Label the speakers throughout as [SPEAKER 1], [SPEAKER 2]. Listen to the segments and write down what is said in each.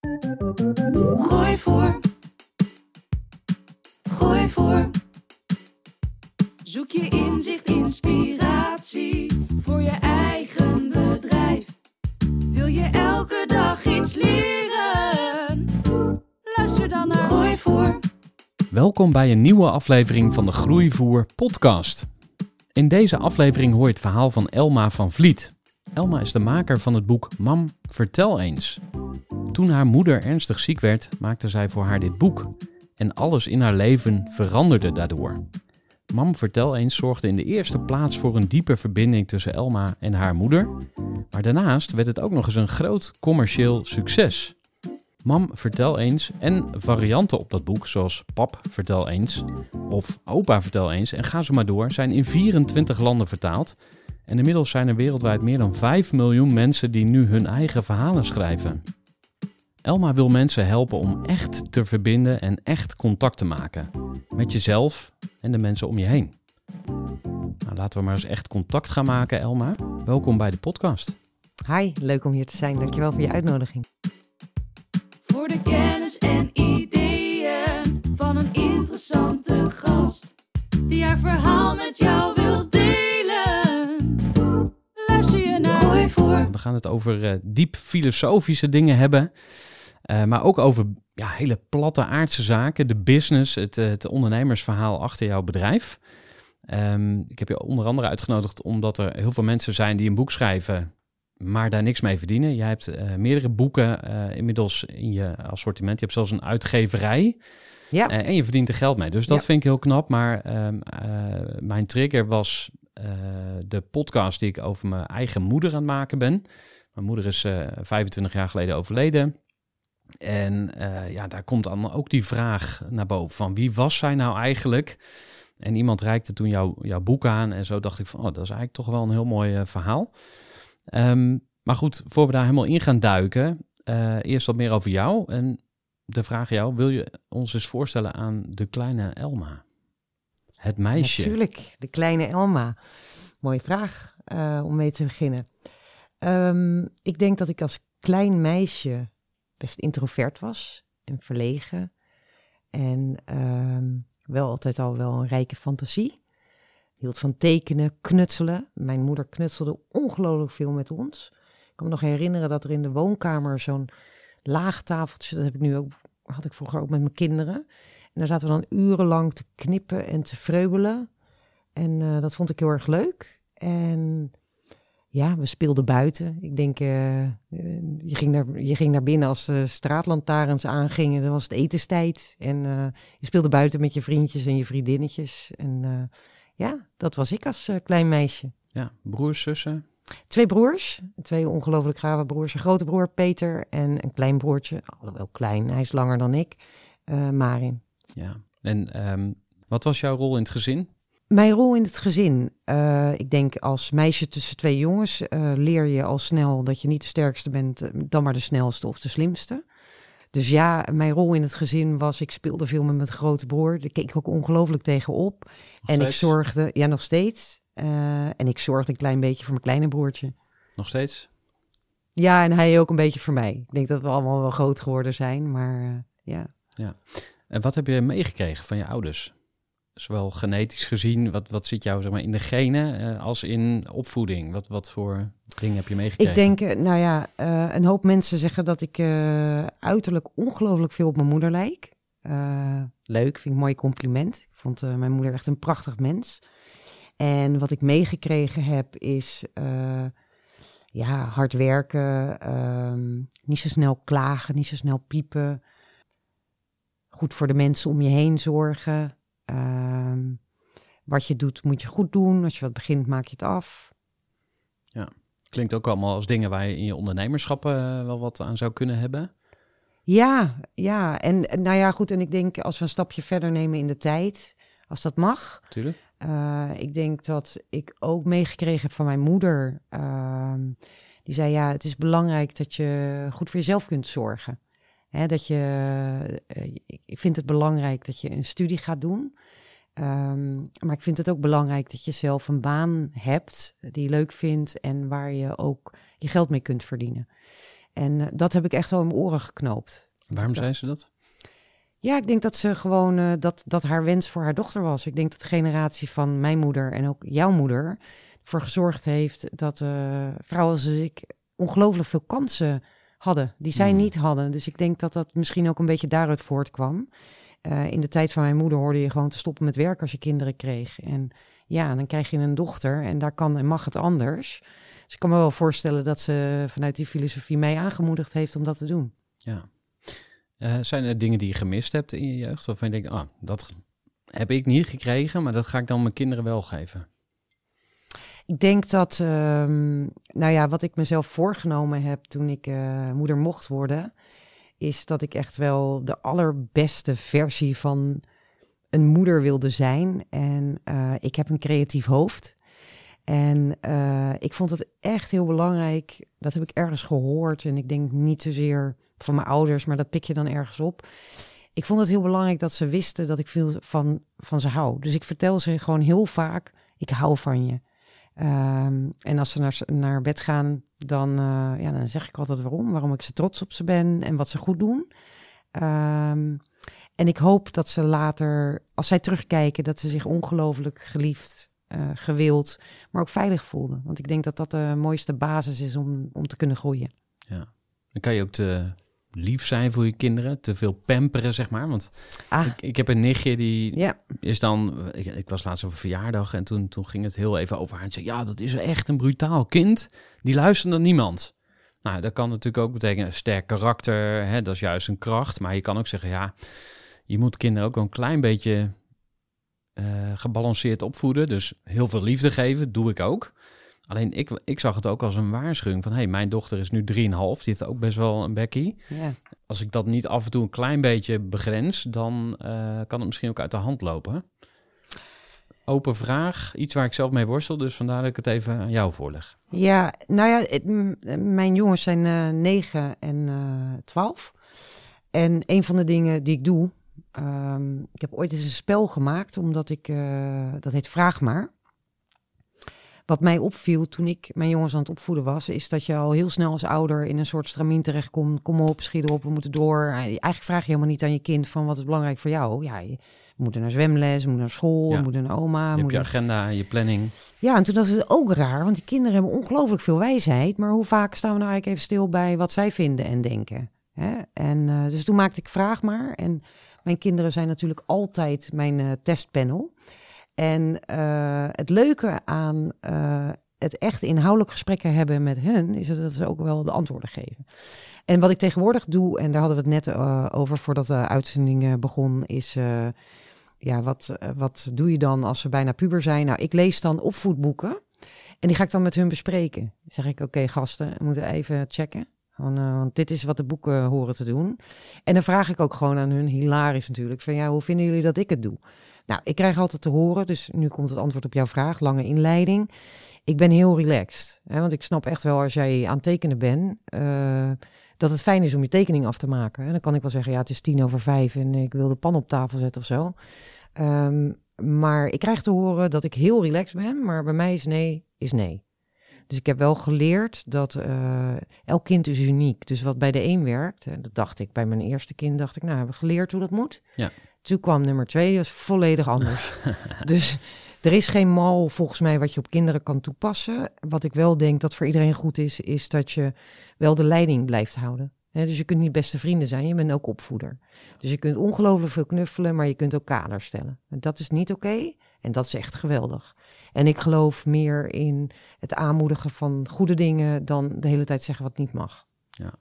[SPEAKER 1] Gooi voor. Gooi voor. Zoek je inzicht, inspiratie voor je eigen bedrijf. Wil je elke dag iets leren? Luister dan naar Gooi voor.
[SPEAKER 2] Welkom bij een nieuwe aflevering van de Groeivoer podcast. In deze aflevering hoor je het verhaal van Elma van Vliet. Elma is de maker van het boek Mam, vertel eens. Toen haar moeder ernstig ziek werd, maakte zij voor haar dit boek. En alles in haar leven veranderde daardoor. Mam, vertel eens zorgde in de eerste plaats voor een diepe verbinding tussen Elma en haar moeder. Maar daarnaast werd het ook nog eens een groot commercieel succes. Mam, vertel eens en varianten op dat boek, zoals Pap, vertel eens of Opa, vertel eens en ga zo maar door, zijn in 24 landen vertaald. En inmiddels zijn er wereldwijd meer dan 5 miljoen mensen die nu hun eigen verhalen schrijven. Elma wil mensen helpen om echt te verbinden en echt contact te maken. Met jezelf en de mensen om je heen. Nou, laten we maar eens echt contact gaan maken, Elma. Welkom bij de podcast.
[SPEAKER 3] Hi, leuk om hier te zijn. Dankjewel voor je uitnodiging.
[SPEAKER 1] Voor de kennis en ideeën van een interessante gast. Die haar verhaal met jou wil delen.
[SPEAKER 2] We gaan het over eh, diep filosofische dingen hebben. eh, maar ook over ja, hele platte aardse zaken. De business, het, eh, het ondernemersverhaal achter jouw bedrijf. Ehm, ik heb je onder andere uitgenodigd omdat er heel veel mensen zijn die een boek schrijven, maar daar niks mee verdienen. Jij hebt meerdere boeken inmiddels in je assortiment. Je hebt zelfs een uitgeverij.
[SPEAKER 3] Ja,
[SPEAKER 2] en je verdient er geld mee. Dus dat
[SPEAKER 3] Ja.
[SPEAKER 2] vind ik heel knap. Maar ehm, eh, mijn trigger was de podcast die ik over mijn eigen moeder aan het maken ben. Mijn moeder is eh, 25 jaar geleden overleden. En eh, ja, daar komt dan ook die vraag naar boven van wie was zij nou eigenlijk? En iemand reikte toen jouw, jouw boek aan en zo dacht ik van, oh, dat is eigenlijk toch wel een heel mooi eh, verhaal. Ehm, maar goed, voor we daar helemaal in gaan duiken, eh, eerst wat meer over jou. En de vraag jou, wil je ons eens voorstellen aan de kleine Elma? Het meisje.
[SPEAKER 3] natuurlijk. De kleine Elma. Mooie vraag eh, om mee te beginnen. Ehm, ik denk dat ik als klein meisje best introvert was en verlegen. En ehm, wel altijd al wel een rijke fantasie. Hield van tekenen, knutselen. Mijn moeder knutselde ongelooflijk veel met ons. Ik kan me nog herinneren dat er in de woonkamer zo'n laag tafeltje, dat heb ik nu ook, had ik vroeger ook met mijn kinderen. Daar zaten we dan urenlang te knippen en te vreubelen. En eh, dat vond ik heel erg leuk. En ja, we speelden buiten. Ik denk, eh, je, ging naar, je ging naar binnen als de straatlantaarns aangingen. Dan was het etenstijd. En eh, je speelde buiten met je vriendjes en je vriendinnetjes. En ja, dat was ik als klein meisje.
[SPEAKER 2] Ja, broers, zussen.
[SPEAKER 3] Twee broers, twee ongelooflijk gave broers. Een grote broer, Peter, en een klein broertje, alhoewel klein, hij is langer dan ik, eh, Marin.
[SPEAKER 2] Ja. En ehm, wat was jouw rol in het gezin?
[SPEAKER 3] Mijn rol in het gezin. eh, ik denk als meisje tussen twee jongens eh, leer je al snel dat je niet de sterkste bent, eh, dan maar de snelste of de slimste. Dus ja, mijn rol in het gezin was, ik speelde veel met mijn grote broer. Daar keek ik ook ongelooflijk tegenop. En ik zorgde, ja nog steeds. En ik zorgde een klein beetje voor mijn kleine broertje.
[SPEAKER 2] Nog steeds?
[SPEAKER 3] Ja, en hij ook een beetje voor mij. Ik denk dat we allemaal wel groot geworden zijn, maar eh, ja.
[SPEAKER 2] En wat heb je meegekregen van je ouders? zowel genetisch gezien, wat, wat zit jou zeg maar, in de genen, eh, als in opvoeding? Wat, wat voor dingen heb je meegekregen?
[SPEAKER 3] Ik denk, eh, nou ja, eh, een hoop mensen zeggen dat ik uiterlijk ongelooflijk veel op mijn moeder lijk. Leuk, vind ik een mooi compliment. Ik vond mijn moeder echt een prachtig mens. En wat ik meegekregen heb is, ja, hard werken, ehm, niet zo snel klagen, niet zo snel piepen. Goed voor de mensen om je heen zorgen. Ehm, wat je doet, moet je goed doen. Als je wat begint, maak je het af.
[SPEAKER 2] Klinkt ook allemaal als dingen waar je in je ondernemerschap eh, wel wat aan zou kunnen hebben.
[SPEAKER 3] Ja, ja. En nou ja, goed. En ik denk als we een stapje verder nemen in de tijd, als dat mag.
[SPEAKER 2] Natuurlijk.
[SPEAKER 3] eh, ik denk dat ik ook meegekregen heb van mijn moeder. ehm, die zei, ja, het is belangrijk dat je goed voor jezelf kunt zorgen. Hè, dat je, eh, ik- ik vind het belangrijk dat je een studie gaat doen. Ehm, maar ik vind het ook belangrijk dat je zelf een baan hebt die je leuk vindt en waar je ook je geld mee kunt verdienen. En eh, dat heb ik echt wel in mijn oren geknoopt.
[SPEAKER 2] Waarom zei ze dat?
[SPEAKER 3] Ja, ik denk dat ze gewoon eh, dat, dat haar wens voor haar dochter was. Ik denk dat de generatie van mijn moeder en ook jouw moeder ervoor gezorgd heeft dat eh, vrouwen als ik ongelooflijk veel kansen hadden die zij
[SPEAKER 2] Hmm.
[SPEAKER 3] niet hadden. Dus ik denk dat dat misschien ook een beetje daaruit voortkwam. Eh, in de tijd van mijn moeder hoorde je gewoon te stoppen met werken als je kinderen kreeg. En ja, dan krijg je een dochter en daar kan en mag het anders. Dus ik kan me wel voorstellen dat ze vanuit die filosofie mij aangemoedigd heeft om dat te doen.
[SPEAKER 2] Ja. Eh, zijn er dingen die je gemist hebt in je jeugd? Of je denkt, ah, dat heb ik niet gekregen, maar dat ga ik dan mijn kinderen wel geven.
[SPEAKER 3] Ik denk dat, ehm, nou ja, wat ik mezelf voorgenomen heb toen ik eh, moeder mocht worden, is dat ik echt wel de allerbeste versie van een moeder wilde zijn. En eh, ik heb een creatief hoofd. En eh, ik vond het echt heel belangrijk, dat heb ik ergens gehoord. En ik denk niet zozeer van mijn ouders, maar dat pik je dan ergens op. Ik vond het heel belangrijk dat ze wisten dat ik veel van, van ze hou. Dus ik vertel ze gewoon heel vaak, ik hou van je. Ehm, en als ze naar, naar bed gaan, dan, eh, ja, dan zeg ik altijd waarom. Waarom ik ze trots op ze ben en wat ze goed doen. Ehm, en ik hoop dat ze later, als zij terugkijken, dat ze zich ongelooflijk geliefd, eh, gewild, maar ook veilig voelden. Want ik denk dat dat de mooiste basis is om, om te kunnen groeien.
[SPEAKER 2] Dan kan je ook te lief zijn voor je kinderen, te veel pamperen, zeg maar. Want
[SPEAKER 3] Ah,
[SPEAKER 2] ik, ik heb een nichtje die
[SPEAKER 3] ja.
[SPEAKER 2] is dan... Ik, ik was laatst op een verjaardag en toen, toen ging het heel even over haar. En zei, ja, dat is echt een brutaal kind. Die luistert naar niemand. Nou, dat kan natuurlijk ook betekenen een sterk karakter. Hè, dat is juist een kracht. Maar je kan ook zeggen, ja, je moet kinderen ook een klein beetje eh, gebalanceerd opvoeden. Dus heel veel liefde geven, doe ik ook. Alleen ik, ik zag het ook als een waarschuwing van... hé, hey, mijn dochter is nu 3,5, die heeft ook best wel een bekkie.
[SPEAKER 3] ja.
[SPEAKER 2] Als ik dat niet af en toe een klein beetje begrens... dan eh, kan het misschien ook uit de hand lopen. Open vraag, iets waar ik zelf mee worstel... dus vandaar dat ik het even aan jou voorleg.
[SPEAKER 3] Ja, nou ja, het- mijn jongens zijn eh 9 en eh 12. En een van de dingen die ik doe, ehm, ik heb ooit eens een spel gemaakt, omdat ik, dat heet Vraag maar. Wat mij opviel toen ik mijn jongens aan het opvoeden was, is dat je al heel snel als ouder in een soort stramien terechtkomt. Kom op, schiet op, we moeten door. Eigenlijk vraag je helemaal niet aan je kind van wat is belangrijk voor jou. Ja, je moet naar zwemles, we moeten naar school,
[SPEAKER 2] Ja.
[SPEAKER 3] we moeten naar oma.
[SPEAKER 2] je
[SPEAKER 3] moet
[SPEAKER 2] je
[SPEAKER 3] naar-
[SPEAKER 2] agenda, je planning.
[SPEAKER 3] ja, en toen was het ook raar, want die kinderen hebben ongelooflijk veel wijsheid. Maar hoe vaak staan we nou eigenlijk even stil bij wat zij vinden en denken? Hè? En, eh, dus toen maakte ik vraag maar. En mijn kinderen zijn natuurlijk altijd mijn eh, testpanel. En eh, het leuke aan eh, het echt inhoudelijk gesprekken hebben met hun, is dat ze ook wel de antwoorden geven. En wat ik tegenwoordig doe, en daar hadden we het net eh, over voordat de uitzending begon, is ja, wat, wat doe je dan als ze bijna puber zijn? Nou, ik lees dan opvoedboeken en die ga ik dan met hun bespreken. Dan zeg ik, oké gasten, we moeten even checken. Want, want dit is wat de boeken horen te doen. En dan vraag ik ook gewoon aan hun, hilarisch natuurlijk, van ja, hoe vinden jullie dat ik het doe? Nou, ik krijg altijd te horen, dus nu komt het antwoord op jouw vraag, lange inleiding. Ik ben heel relaxed, hè, want ik snap echt wel als jij aan het tekenen bent, eh, dat het fijn is om je tekening af te maken. En dan kan ik wel zeggen, ja, het is tien over vijf en ik wil de pan op tafel zetten of zo. Ehm, maar ik krijg te horen dat ik heel relaxed ben, maar bij mij is nee, is nee. Dus ik heb wel geleerd dat eh, elk kind is uniek. Dus wat bij de een werkt, en dat dacht ik bij mijn eerste kind, dacht ik, nou, hebben geleerd hoe dat moet.
[SPEAKER 2] Ja.
[SPEAKER 3] Toen kwam nummer twee, dat is volledig anders. dus er is geen mal volgens mij wat je op kinderen kan toepassen. Wat ik wel denk dat voor iedereen goed is, is dat je wel de leiding blijft houden. Dus je kunt niet beste vrienden zijn, je bent ook opvoeder. Dus je kunt ongelooflijk veel knuffelen, maar je kunt ook kaders stellen. En dat is niet oké en dat is echt geweldig. En ik geloof meer in het aanmoedigen van goede dingen dan de hele tijd zeggen wat niet mag.
[SPEAKER 2] Ja,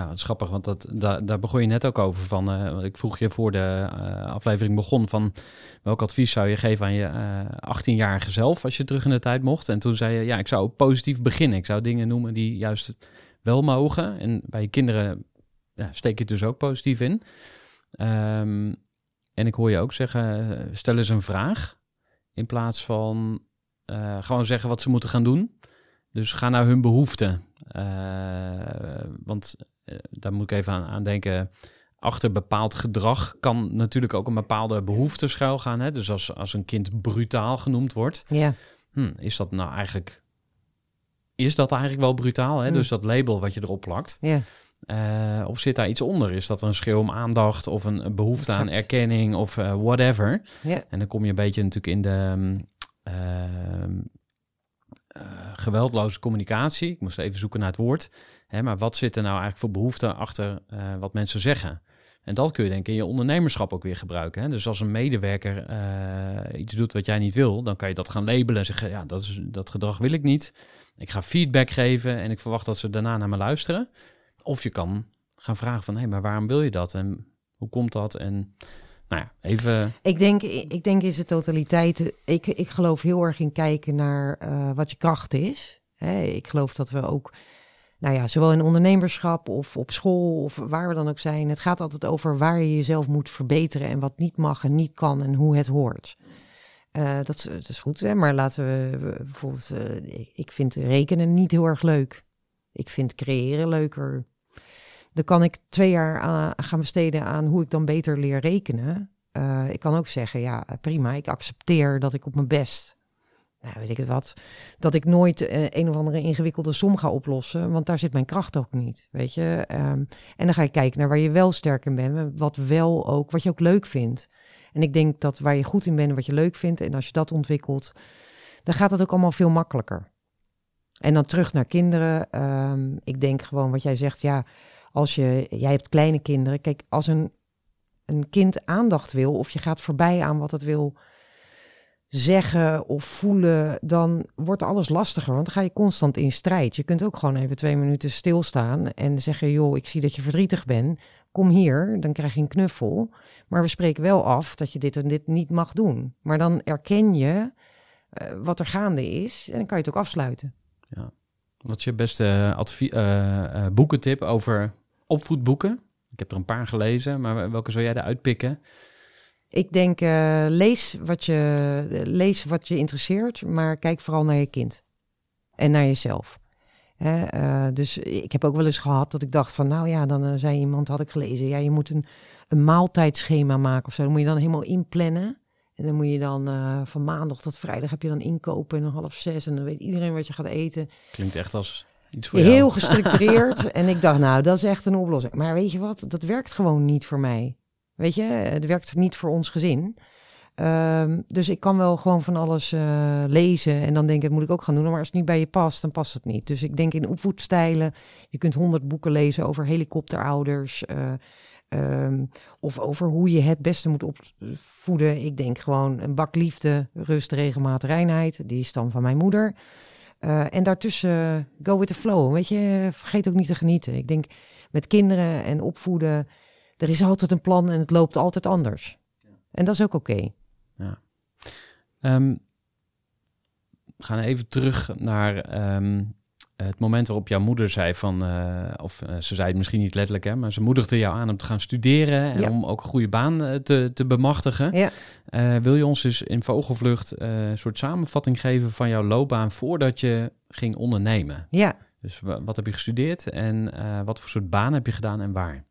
[SPEAKER 2] het is grappig, want dat, daar, daar begon je net ook over. Van, eh, ik vroeg je voor de eh, aflevering begon van welk advies zou je geven aan je eh 18-jarige zelf als je terug in de tijd mocht. En toen zei je, ja, ik zou positief beginnen. Ik zou dingen noemen die juist wel mogen. En bij je kinderen ja, steek je het dus ook positief in. Ehm, en ik hoor je ook zeggen, stel eens een vraag in plaats van gewoon zeggen wat ze moeten gaan doen. Dus ga naar hun behoeften. Eh, want daar moet ik even aan, aan denken. Achter bepaald gedrag kan natuurlijk ook een bepaalde behoefte schuilgaan. Hè? Dus als, als een kind brutaal genoemd wordt,
[SPEAKER 3] Ja,
[SPEAKER 2] hm, is dat nou eigenlijk. Is dat eigenlijk wel brutaal? Hè?
[SPEAKER 3] Hm.
[SPEAKER 2] Dus dat label wat je erop plakt.
[SPEAKER 3] ja.
[SPEAKER 2] Eh, of zit daar iets onder? Is dat een schreeuw om aandacht of een, een behoefte aan erkenning of eh, whatever?
[SPEAKER 3] Ja.
[SPEAKER 2] En dan kom je een beetje natuurlijk in de mm, ehm, eh, geweldloze communicatie. Ik moest even zoeken naar het woord. Hè, maar wat zit er nou eigenlijk voor behoefte achter eh, wat mensen zeggen? En dat kun je denk ik in je ondernemerschap ook weer gebruiken. Hè? Dus als een medewerker eh, iets doet wat jij niet wil, dan kan je dat gaan labelen en zeggen, ja, dat, is, dat gedrag wil ik niet. Ik ga feedback geven en ik verwacht dat ze daarna naar me luisteren. Of je kan gaan vragen van, hé, maar waarom wil je dat? En hoe komt dat? En nou even...
[SPEAKER 3] Ik denk, ik denk in zijn totaliteit. Ik, ik geloof heel erg in kijken naar eh, wat je kracht is. Ik geloof dat we ook, nou ja, zowel in ondernemerschap of op school of waar we dan ook zijn. Het gaat altijd over waar je jezelf moet verbeteren en wat niet mag en niet kan en hoe het hoort. Eh, dat, is, dat is goed, hè? maar laten we bijvoorbeeld. eh, ik vind rekenen niet heel erg leuk. Ik vind creëren leuker. Dan kan ik twee jaar aan, gaan besteden aan hoe ik dan beter leer rekenen. Eh, ik kan ook zeggen, ja, prima, ik accepteer dat ik op mijn best, nou weet ik het wat, dat ik nooit eh, een of andere ingewikkelde som ga oplossen, want daar zit mijn kracht ook niet, weet je. Ehm, en dan ga je kijken naar waar je wel sterk in bent, wat wel ook, wat je ook leuk vindt. En ik denk dat waar je goed in bent en wat je leuk vindt, en als je dat ontwikkelt, dan gaat het ook allemaal veel makkelijker. En dan terug naar kinderen. Ehm, ik denk gewoon wat jij zegt, ja, als je, jij hebt kleine kinderen. Kijk, als een, een kind aandacht wil of je gaat voorbij aan wat het wil zeggen of voelen, dan wordt alles lastiger. Want dan ga je constant in strijd. Je kunt ook gewoon even twee minuten stilstaan en zeggen, joh, ik zie dat je verdrietig bent. Kom hier, dan krijg je een knuffel. Maar we spreken wel af dat je dit en dit niet mag doen. Maar dan erken je eh, wat er gaande is en dan kan je het ook afsluiten.
[SPEAKER 2] Wat is je beste eh, eh, boekentip over opvoedboeken? Ik heb er een paar gelezen, maar welke zou jij eruit pikken?
[SPEAKER 3] Ik denk, eh, lees, wat je, lees wat je interesseert, maar kijk vooral naar je kind. En naar jezelf. Hè, eh, dus ik heb ook wel eens gehad dat ik dacht van, nou ja, dan eh, zei iemand, had ik gelezen, ja, je moet een, een maaltijdschema maken of zo. Dan moet je dan helemaal inplannen. En dan moet je dan van maandag tot vrijdag heb je dan inkopen en half zes. En dan weet iedereen wat je gaat eten.
[SPEAKER 2] Klinkt echt als iets voor jou.
[SPEAKER 3] Heel gestructureerd. en ik dacht, nou, dat is echt een oplossing. Maar weet je wat? Dat werkt gewoon niet voor mij. Weet je, het werkt niet voor ons gezin. Ehm, dus ik kan wel gewoon van alles eh, lezen en dan denk ik, dat moet ik ook gaan doen. Maar als het niet bij je past, dan past het niet. Dus ik denk in opvoedstijlen. Je kunt honderd boeken lezen over helikopterouders. eh, ehm, of over hoe je het beste moet opvoeden. Ik denk gewoon een bak liefde, rust, regelmaat, reinheid. Die is dan van mijn moeder. Eh, en daartussen go with the flow. Weet je, vergeet ook niet te genieten. Ik denk met kinderen en opvoeden, er is altijd een plan en het loopt altijd anders. En dat is ook oké.
[SPEAKER 2] Ehm, we gaan even terug naar ehm, het moment waarop jouw moeder zei van, eh, of eh, ze zei het misschien niet letterlijk, hè, maar ze moedigde jou aan om te gaan studeren en
[SPEAKER 3] Ja.
[SPEAKER 2] om ook een goede baan eh, te, te bemachtigen.
[SPEAKER 3] Ja.
[SPEAKER 2] Wil je ons dus in vogelvlucht een soort samenvatting geven van jouw loopbaan voordat je ging ondernemen?
[SPEAKER 3] Ja,
[SPEAKER 2] Dus wa- wat heb je gestudeerd en wat voor soort baan heb je gedaan en waar?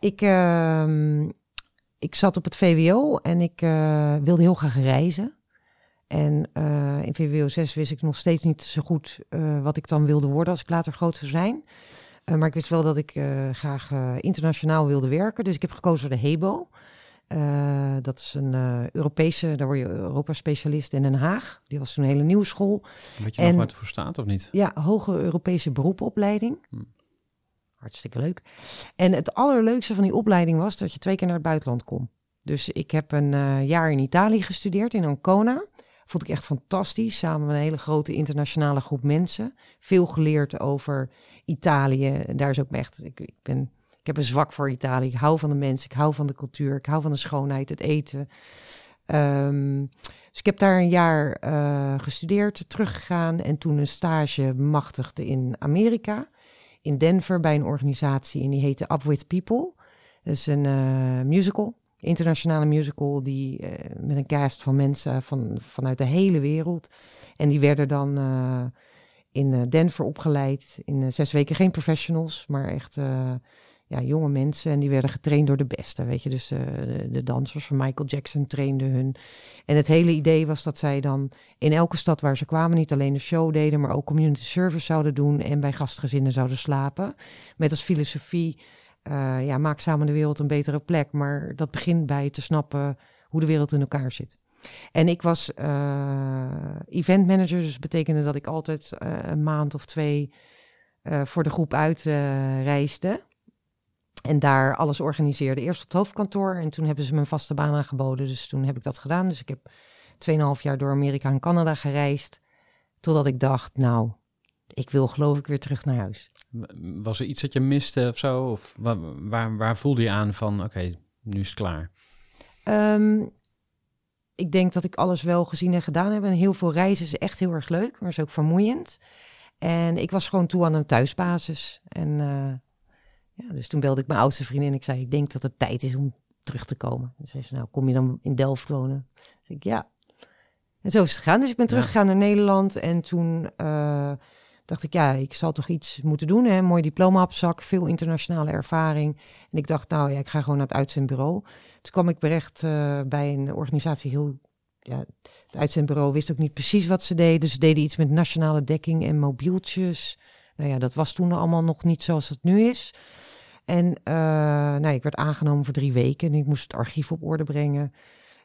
[SPEAKER 3] ik, ehm, ik zat op het VWO en ik wilde heel graag reizen. En eh, in VWO 6 wist ik nog steeds niet zo goed eh, wat ik dan wilde worden als ik later groot zou zijn. Eh, maar ik wist wel dat ik graag internationaal wilde werken. Dus ik heb gekozen voor de HEBO. Dat is een Europese, daar word je Europa-specialist in Den Haag. Die was toen een hele nieuwe school.
[SPEAKER 2] Weet je
[SPEAKER 3] En-
[SPEAKER 2] nog het voor staat of niet?
[SPEAKER 3] Ja, hoge Europese beroepopleiding.
[SPEAKER 2] Hm.
[SPEAKER 3] Hartstikke leuk. En het allerleukste van die opleiding was dat je twee keer naar het buitenland kon. Dus ik heb een jaar in Italië gestudeerd, in Ancona. Vond ik echt fantastisch, samen met een hele grote internationale groep mensen. Veel geleerd over Italië. Daar is ook echt, ik, ik, ben, ik heb een zwak voor Italië. Ik hou van de mensen, ik hou van de cultuur, ik hou van de schoonheid, het eten. Ehm, dus ik heb daar een jaar eh, gestudeerd, teruggegaan en toen een stage bemachtigd in Amerika. In Denver bij een organisatie en die heette Up With People. Dat is een eh, musical, internationale musical, die, eh, met een cast van mensen van, vanuit de hele wereld. En die werden dan eh, in eh, Denver opgeleid, in zes weken geen professionals, maar echt ja, jonge mensen. En die werden getraind door de beste, weet je. Dus de, de dansers van Michael Jackson trainden hun. En het hele idee was dat zij dan in elke stad waar ze kwamen niet alleen de show deden, maar ook community service zouden doen en bij gastgezinnen zouden slapen. Met als filosofie, eh, ja, maak samen de wereld een betere plek, maar dat begint bij te snappen hoe de wereld in elkaar zit. En ik was eh event manager, dus betekende dat ik altijd eh, een maand of twee voor de groep uit eh, reisde. En daar alles organiseerde. Eerst op het hoofdkantoor en toen hebben ze me een vaste baan aangeboden. Dus toen heb ik dat gedaan. Dus ik heb 2,5 jaar door Amerika en Canada gereisd. Totdat ik dacht, nou, ik wil geloof ik weer terug naar huis.
[SPEAKER 2] Was er iets dat je miste of zo? Of waar, waar, waar voelde je aan van, oké, nu is het klaar?
[SPEAKER 3] Ehm, ik denk dat ik alles wel gezien en gedaan heb. En heel veel reizen is echt heel erg leuk, maar is ook vermoeiend. En ik was gewoon toe aan een thuisbasis. En eh, ja, dus toen belde ik mijn oudste vriendin en ik zei, ik denk dat het tijd is om terug te komen. En zei ze, nou, kom je dan in Delft wonen? Dus ik, ja. En zo is het gegaan. Dus ik ben
[SPEAKER 2] Ja.
[SPEAKER 3] teruggegaan naar Nederland. En toen eh, dacht ik, ja, ik zal toch iets moeten doen. Hè? Mooi diploma op zak, veel internationale ervaring. En ik dacht, nou ja, ik ga gewoon naar het uitzendbureau. Toen kwam ik terecht eh, bij een organisatie heel... Ja, het uitzendbureau wist ook niet precies wat ze deden. Ze deden iets met nationale dekking en mobieltjes. Nou ja, dat was toen allemaal nog niet zoals het nu is. En eh, nou, ik werd aangenomen voor drie weken en ik moest het archief op orde brengen.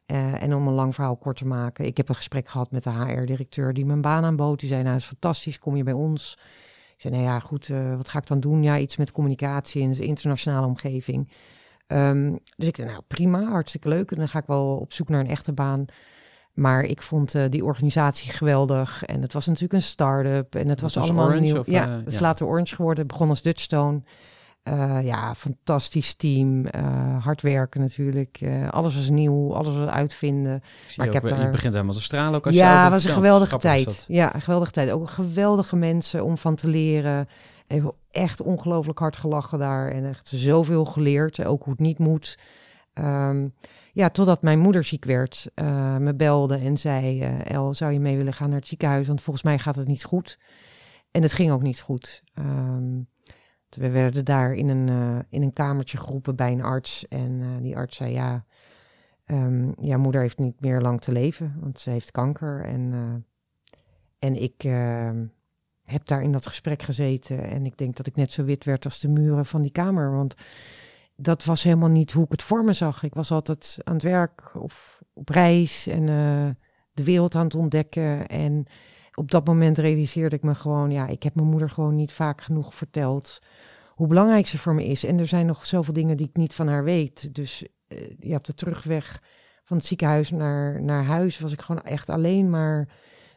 [SPEAKER 3] Eh, en om een lang verhaal kort te maken, ik heb een gesprek gehad met de HR-directeur die mijn baan aanbood. Die zei, nou, het is fantastisch, kom je bij ons? Ik zei, nou ja, goed, eh, wat ga ik dan doen? Ja, iets met communicatie in een internationale omgeving. Ehm, dus ik zei, nou prima, hartstikke leuk. En dan ga ik wel op zoek naar een echte baan. Maar ik vond eh, die organisatie geweldig. En het was natuurlijk een start-up. En het was,
[SPEAKER 2] was
[SPEAKER 3] allemaal
[SPEAKER 2] Orange
[SPEAKER 3] nieuw.
[SPEAKER 2] of,
[SPEAKER 3] ja, het is
[SPEAKER 2] ja.
[SPEAKER 3] later Orange geworden. Begon als Dutchstone. Eh ja, fantastisch team. eh, hard werken natuurlijk. Eh, alles was nieuw, alles was uitvinden.
[SPEAKER 2] Ik
[SPEAKER 3] Maar ik heb daar-
[SPEAKER 2] Je begint helemaal te stralen ook als je
[SPEAKER 3] Ja,
[SPEAKER 2] over
[SPEAKER 3] het was een geweldige tijd. Ja, een geweldige tijd. Ook geweldige mensen om van te leren. Heb echt ongelooflijk hard gelachen daar. En echt zoveel geleerd. Ook hoe het niet moet. Ehm, ja, totdat mijn moeder ziek werd. me belde en zei... El, zou je mee willen gaan naar het ziekenhuis? Want volgens mij gaat het niet goed. En het ging ook niet goed. We werden daar in een, eh, in een kamertje geroepen bij een arts. En eh, die arts zei, ja... ehm, ja, moeder heeft niet meer lang te leven, want ze heeft kanker. En, eh, en ik ehm, heb daar in dat gesprek gezeten. En ik denk dat ik net zo wit werd als de muren van die kamer. Want dat was helemaal niet hoe ik het voor me zag. Ik was altijd aan het werk of op reis en de wereld aan het ontdekken. En op dat moment realiseerde ik me gewoon, ja, ik heb mijn moeder gewoon niet vaak genoeg verteld hoe belangrijk ze voor me is. En er zijn nog zoveel dingen die ik niet van haar weet. Dus eh, ja, op de terugweg van het ziekenhuis naar, naar huis was ik gewoon echt alleen maar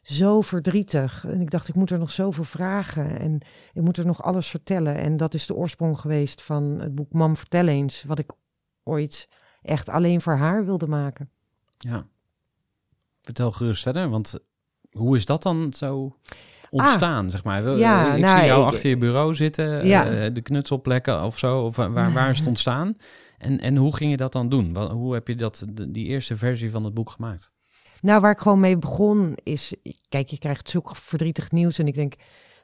[SPEAKER 3] zo verdrietig. En ik dacht, ik moet er nog zoveel vragen en ik moet er nog alles vertellen. En dat is de oorsprong geweest van het boek Mam, vertel eens, wat ik ooit echt alleen voor haar wilde maken.
[SPEAKER 2] Ja. Vertel gerust verder, want hoe is dat dan zo ontstaan, zeg maar?
[SPEAKER 3] Ah. Ja,
[SPEAKER 2] ik
[SPEAKER 3] nou,
[SPEAKER 2] zie jou
[SPEAKER 3] ik-
[SPEAKER 2] achter je bureau zitten,
[SPEAKER 3] Ja.
[SPEAKER 2] eh, de knutselplekken of zo, of waar, waar is het ontstaan? En, en hoe ging je dat dan doen? Wat, hoe heb je dat, de- die eerste versie van het boek gemaakt?
[SPEAKER 3] Nou, waar ik gewoon mee begon is, kijk, je krijgt zulk verdrietig nieuws en ik denk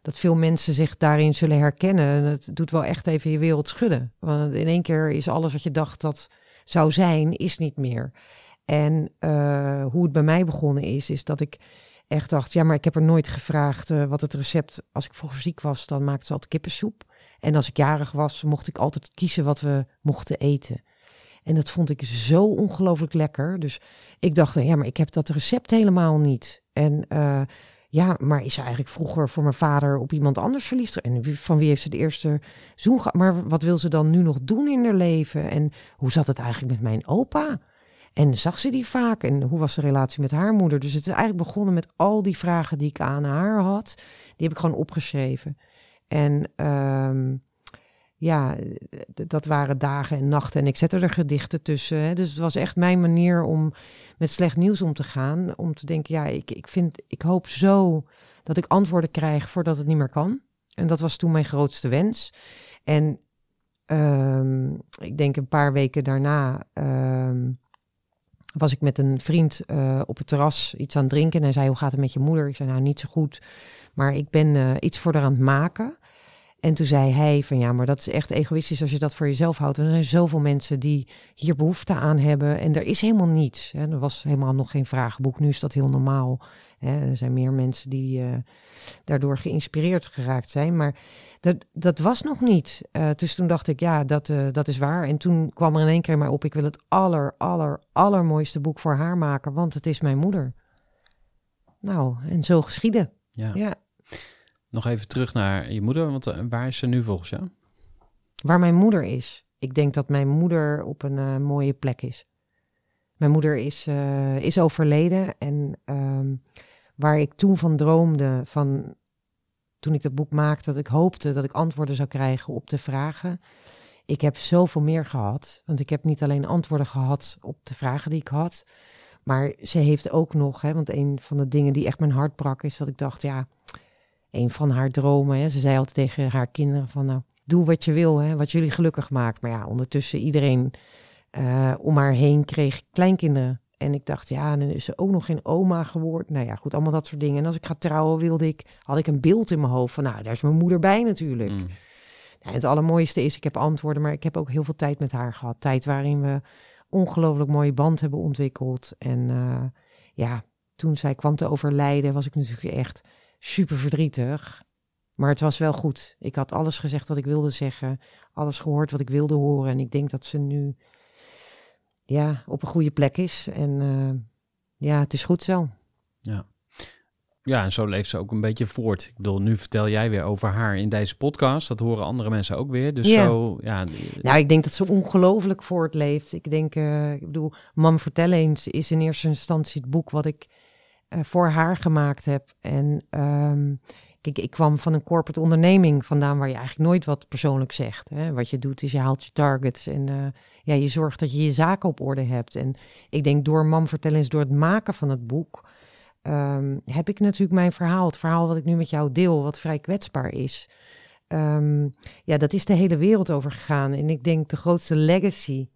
[SPEAKER 3] dat veel mensen zich daarin zullen herkennen. En het doet wel echt even je wereld schudden. Want in één keer is alles wat je dacht dat zou zijn, is niet meer. En eh, hoe het bij mij begonnen is, is dat ik echt dacht, ja, maar ik heb er nooit gevraagd eh, wat het recept, als ik vroeger ziek was, dan maakte ze altijd kippensoep. En als ik jarig was, mocht ik altijd kiezen wat we mochten eten. En dat vond ik zo ongelooflijk lekker. Dus ik dacht, ja, maar ik heb dat recept helemaal niet. En uh, ja, maar is ze eigenlijk vroeger voor mijn vader op iemand anders verliefd? En van wie heeft ze de eerste zoen gehad? Maar wat wil ze dan nu nog doen in haar leven? En hoe zat het eigenlijk met mijn opa? En zag ze die vaak? En hoe was de relatie met haar moeder? Dus het is eigenlijk begonnen met al die vragen die ik aan haar had. Die heb ik gewoon opgeschreven. En um, ja, dat waren dagen en nachten. En ik zette er gedichten tussen. Hè. Dus het was echt mijn manier om met slecht nieuws om te gaan. Om te denken, ja, ik, ik, vind, ik hoop zo dat ik antwoorden krijg voordat het niet meer kan. En dat was toen mijn grootste wens. En um, ik denk een paar weken daarna um, was ik met een vriend uh, op het terras iets aan het drinken. En hij zei, hoe gaat het met je moeder? Ik zei, nou, niet zo goed. Maar ik ben uh, iets voor haar aan het maken. En toen zei hij van ja, maar dat is echt egoïstisch als je dat voor jezelf houdt. En er zijn zoveel mensen die hier behoefte aan hebben. En er is helemaal niets. Hè. Er was helemaal nog geen vragenboek. Nu is dat heel normaal. Hè. Er zijn meer mensen die uh, daardoor geïnspireerd geraakt zijn. Maar dat, dat was nog niet. Uh, dus toen dacht ik, ja, dat, uh, dat is waar. En toen kwam er in één keer maar op, ik wil het aller, aller, allermooiste boek voor haar maken. Want het is mijn moeder. Nou, en zo geschieden.
[SPEAKER 2] Ja.
[SPEAKER 3] ja.
[SPEAKER 2] Nog even terug naar je moeder, want waar is ze nu volgens jou?
[SPEAKER 3] Waar mijn moeder is. Ik denk dat mijn moeder op een mooie plek is. Mijn moeder is, uh, is overleden en um, waar ik toen van droomde, van toen ik dat boek maakte, dat ik hoopte dat ik antwoorden zou krijgen op de vragen. Ik heb zoveel meer gehad, want ik heb niet alleen antwoorden gehad op de vragen die ik had, maar ze heeft ook nog, hè, want een van de dingen die echt mijn hart brak, is dat ik dacht, ja, een van haar dromen. Hè. Ze zei altijd tegen haar kinderen van nou, doe wat je wil, hè, wat jullie gelukkig maakt. Maar ja, ondertussen iedereen uh, om haar heen kreeg kleinkinderen. En ik dacht, ja, dan is ze ook nog geen oma geworden. Nou ja, goed, allemaal dat soort dingen. En als ik ga trouwen, wilde ik, had ik een beeld in mijn hoofd van, nou, daar is mijn moeder bij natuurlijk. Mm. Nou, het allermooiste is, ik heb antwoorden, maar ik heb ook heel veel tijd met haar gehad. Tijd waarin we ongelooflijk mooie band hebben ontwikkeld. En uh, ja, toen zij kwam te overlijden, was ik natuurlijk echt super verdrietig. Maar het was wel goed. Ik had alles gezegd wat ik wilde zeggen. Alles gehoord wat ik wilde horen. En ik denk dat ze nu ja, op een goede plek is. En uh, ja, het is goed zo.
[SPEAKER 2] Ja. Ja, en zo leeft ze ook een beetje voort. Ik bedoel, nu vertel jij weer over haar in deze podcast. Dat horen andere mensen ook weer. Dus
[SPEAKER 3] ja.
[SPEAKER 2] zo, ja.
[SPEAKER 3] Nou, ik denk dat ze ongelooflijk voortleeft. Ik denk, uh, ik bedoel, Mam Vertel eens is in eerste instantie het boek wat ik uh, voor haar gemaakt heb. En um, kijk, ik kwam van een corporate onderneming vandaan waar je eigenlijk nooit wat persoonlijk zegt. Hè? Wat je doet is je haalt je targets en ja, je zorgt dat je je zaken op orde hebt. En ik denk door Mam Vertellen door het maken van het boek... Um, heb ik natuurlijk mijn verhaal, het verhaal wat ik nu met jou deel, wat vrij kwetsbaar is. Um, ja, dat is de hele wereld over gegaan. En ik denk de grootste legacy,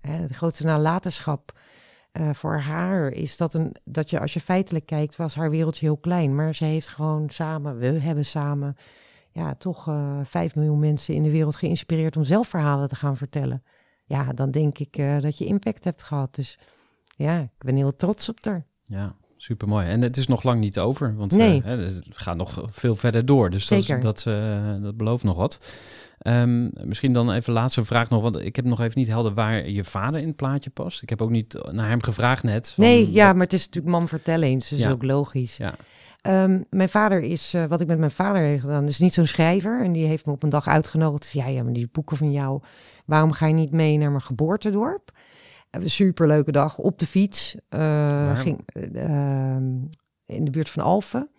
[SPEAKER 3] hè, de grootste nalatenschap uh, voor haar is dat, een, dat je, als je feitelijk kijkt, was haar wereldje heel klein. Maar ze heeft gewoon samen, we hebben samen, ja, toch uh, vijf miljoen mensen in de wereld geïnspireerd om zelf verhalen te gaan vertellen. Ja, dan denk ik uh, dat je impact hebt gehad. Dus ja, ik ben heel trots op haar.
[SPEAKER 2] Ja, super mooi. En het is nog lang niet over, want
[SPEAKER 3] nee.
[SPEAKER 2] uh, het gaat nog veel verder door. Dus
[SPEAKER 3] Zeker.
[SPEAKER 2] dat, dat, uh, dat belooft nog wat. Um, misschien dan even laatste vraag nog, want ik heb nog even niet helder waar je vader in het plaatje past. Ik heb ook niet naar hem gevraagd net.
[SPEAKER 3] Van, nee, ja, maar het is natuurlijk man vertellen eens, dus ja. ook logisch.
[SPEAKER 2] Ja.
[SPEAKER 3] Um, mijn vader is, uh, wat ik met mijn vader heb gedaan, is niet zo'n schrijver. En die heeft me op een dag uitgenodigd. Ja, ja, maar die boeken van jou, waarom ga je niet mee naar mijn geboortedorp? Een superleuke dag op de fiets. Uh, ging, uh, in de buurt van Alphen.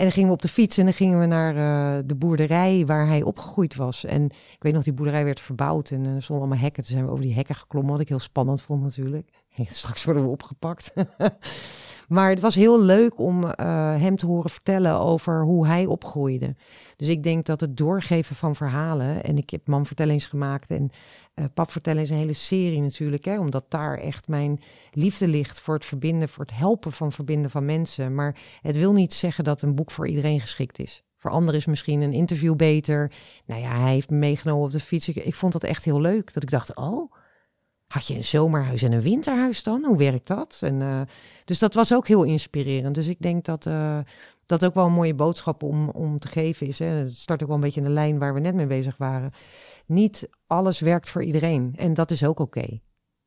[SPEAKER 3] En dan gingen we op de fiets en dan gingen we naar uh, de boerderij waar hij opgegroeid was. En ik weet nog, die boerderij werd verbouwd en er stonden allemaal hekken. Toen zijn we over die hekken geklommen, wat ik heel spannend vond natuurlijk. Straks worden we opgepakt. Maar het was heel leuk om uh, hem te horen vertellen over hoe hij opgroeide. Dus ik denk dat het doorgeven van verhalen. En ik heb Mam Vertellings gemaakt en uh, Pap Vertellen is een hele serie natuurlijk. Hè, omdat daar echt mijn liefde ligt voor het verbinden, voor het helpen van verbinden van mensen. Maar het wil niet zeggen dat een boek voor iedereen geschikt is. Voor anderen is misschien een interview beter. Nou ja, hij heeft me meegenomen op de fiets. Ik, ik vond dat echt heel leuk. Dat ik dacht, oh, had je een zomerhuis en een winterhuis dan? Hoe werkt dat? En, eh, dus dat was ook heel inspirerend. Dus ik denk dat eh, dat ook wel een mooie boodschap om, om te geven is. Hè. Het start ook wel een beetje in de lijn waar we net mee bezig waren. Niet alles werkt voor iedereen. En dat is ook oké.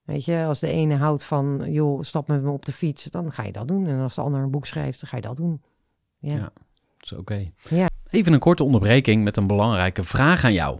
[SPEAKER 3] Weet je, als de ene houdt van, joh, stap met me op de fiets, dan ga je dat doen. En als de ander een boek schrijft, dan ga je dat doen. Ja.
[SPEAKER 2] Ja. Dat is oké.
[SPEAKER 3] Ja.
[SPEAKER 2] Even een korte onderbreking met een belangrijke vraag aan jou.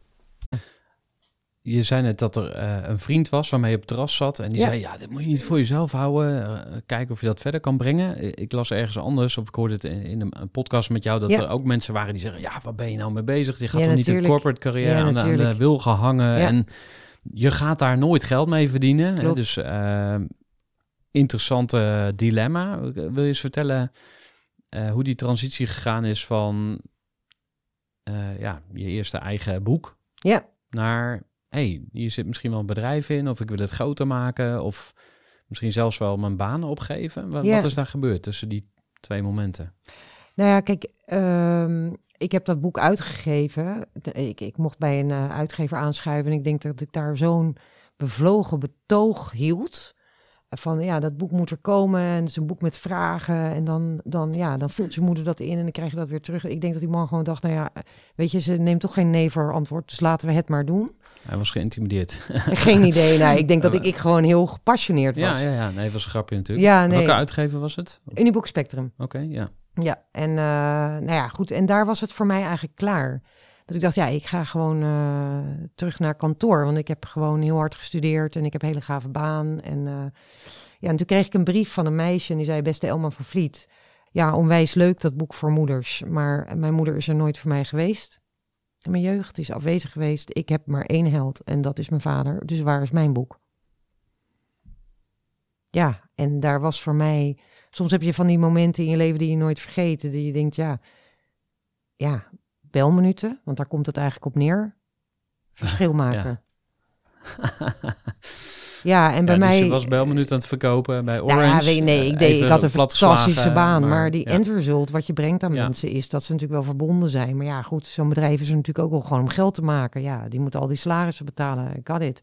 [SPEAKER 2] Je zei net dat er eh, een vriend was waarmee je op het terras zat. En die
[SPEAKER 3] Ja.
[SPEAKER 2] zei, ja, dit moet je niet voor jezelf houden. Eh, kijken of je dat verder kan brengen. Ik las ergens anders, of ik hoorde het in, in een, podcast met jou... dat
[SPEAKER 3] Ja.
[SPEAKER 2] er ook mensen waren die zeggen... ja, waar ben je nou mee bezig? Je gaat
[SPEAKER 3] Ja,
[SPEAKER 2] toch niet
[SPEAKER 3] natuurlijk.
[SPEAKER 2] corporate carrière aan, de, aan de wil gehangen. En je gaat daar nooit geld mee verdienen. Hè? Dus eh, interessante dilemma. Wil je eens vertellen hoe die transitie gegaan is van... ja, je eerste eigen boek
[SPEAKER 3] Ja.
[SPEAKER 2] naar, hey, hier zit misschien wel een bedrijf in, of ik wil het groter maken, of misschien zelfs wel mijn baan opgeven. Wat,
[SPEAKER 3] Ja.
[SPEAKER 2] wat is daar gebeurd tussen die twee momenten?
[SPEAKER 3] Nou ja, kijk, ehm, ik heb dat boek uitgegeven. Ik, ik mocht bij een eh, uitgever aanschuiven en ik denk dat ik daar zo'n bevlogen betoog hield. Van ja, dat boek moet er komen en het is een boek met vragen. En dan, dan, ja, dan vult je moeder dat in en dan krijg je dat weer terug. Ik denk dat die man gewoon dacht, nou ja, weet je, ze neemt toch geen nee voor antwoord. Dus laten we het maar doen.
[SPEAKER 2] Hij was geïntimideerd.
[SPEAKER 3] Geen idee. Ik denk dat ik, ik gewoon heel gepassioneerd was.
[SPEAKER 2] ja, ja, ja, nee, was een grapje natuurlijk.
[SPEAKER 3] Ja, nee.
[SPEAKER 2] Welke uitgever was het?
[SPEAKER 3] In die boekspectrum.
[SPEAKER 2] Oké, ja.
[SPEAKER 3] Ja, en eh, nou ja, goed. En daar was het voor mij eigenlijk klaar. Dat ik dacht, ja, ik ga gewoon eh, terug naar kantoor. Want ik heb gewoon heel hard gestudeerd en ik heb een hele gave baan. En, eh, ja, en toen kreeg ik een brief van een meisje en die zei, beste Elma van Vliet. Ja, onwijs leuk dat boek voor moeders. Maar mijn moeder is er nooit voor mij geweest. En mijn jeugd is afwezig geweest. Ik heb maar één held en dat is mijn vader. Dus waar is mijn boek? Ja, en daar was voor mij soms heb je van die momenten in je leven die je nooit vergeet. Die je denkt, ja, ja, belminuten, want daar komt het eigenlijk op neer. Verschil maken. Ja, en bij
[SPEAKER 2] ja,
[SPEAKER 3] mij...
[SPEAKER 2] Dus je was belminuut aan het verkopen bij Orange.
[SPEAKER 3] ja, weet nee, ik,
[SPEAKER 2] Eh,
[SPEAKER 3] deed, ik had een fantastische baan. Maar, die
[SPEAKER 2] ja.
[SPEAKER 3] endresult wat je brengt aan
[SPEAKER 2] Ja.
[SPEAKER 3] mensen is dat ze natuurlijk wel verbonden zijn. Maar ja, goed, zo'n bedrijf is er natuurlijk ook wel gewoon om geld te maken. Ja, die moeten al die salarissen betalen. Ik had dit.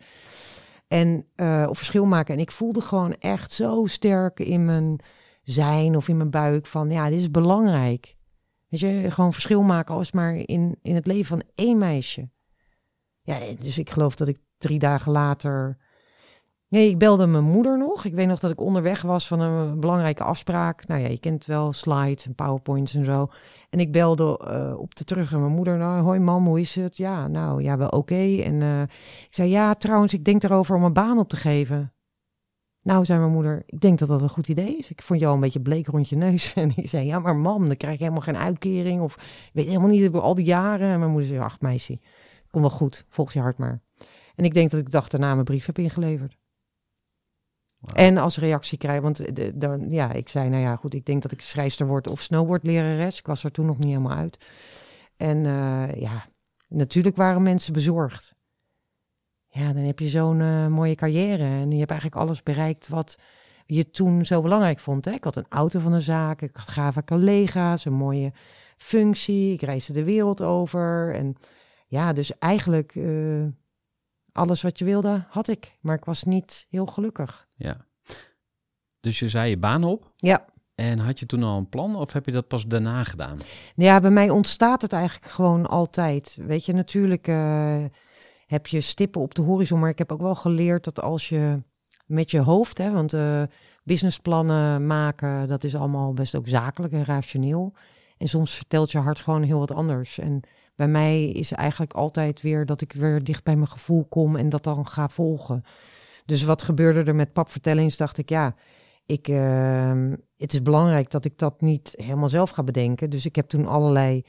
[SPEAKER 3] En uh, of verschil maken. En ik voelde gewoon echt zo sterk in mijn zijn of in mijn buik van ja, dit is belangrijk. Weet je, gewoon verschil maken als maar in, in het leven van één meisje. Ja, dus ik geloof dat ik drie dagen later. Nee, ik belde mijn moeder nog. Ik weet nog dat ik onderweg was van een belangrijke afspraak. Nou ja, je kent wel slides en powerpoints en zo. En ik belde uh, op de terug mijn moeder. Nou, hoi mam, hoe is het? Ja, nou, ja, wel oké. En uh, ik zei, ja, trouwens, ik denk erover om een baan op te geven. Nou, zei mijn moeder, ik denk dat dat een goed idee is. Ik vond jou een beetje bleek rond je neus. En die zei, ja, maar mam, dan krijg je helemaal geen uitkering. Of ik weet helemaal niet, al die jaren. En mijn moeder zei, ach meisje, kom wel goed, volg je hart maar. En ik denk dat ik dag daarna mijn brief heb ingeleverd. En als reactie krijg, want de, dan, ja, ik zei, nou ja, goed, ik denk dat ik schrijfster word of snowboardlerares. Ik was er toen nog niet helemaal uit. En uh, ja, natuurlijk waren mensen bezorgd. Ja, dan heb je zo'n uh, mooie carrière en je hebt eigenlijk alles bereikt wat je toen zo belangrijk vond. Hè? Ik had een auto van de zaak, ik had gave collega's, een mooie functie, ik reisde de wereld over. En ja, dus eigenlijk alles wat je wilde had ik, maar ik was niet heel gelukkig.
[SPEAKER 2] Ja. Dus je zei je baan op?
[SPEAKER 3] Ja.
[SPEAKER 2] En had je toen al een plan of heb je dat pas daarna gedaan?
[SPEAKER 3] Ja, bij mij ontstaat het eigenlijk gewoon altijd. Weet je, natuurlijk uh, heb je stippen op de horizon, maar ik heb ook wel geleerd dat als je met je hoofd, hè, want uh, businessplannen maken, dat is allemaal best ook zakelijk en rationeel. En soms vertelt je hart gewoon heel wat anders. En bij mij is eigenlijk altijd weer dat ik weer dicht bij mijn gevoel kom en dat dan ga volgen. Dus wat gebeurde er met papvertellings? Dacht ik, ja, ik, uh, het is belangrijk dat ik dat niet helemaal zelf ga bedenken. Dus ik heb toen allerlei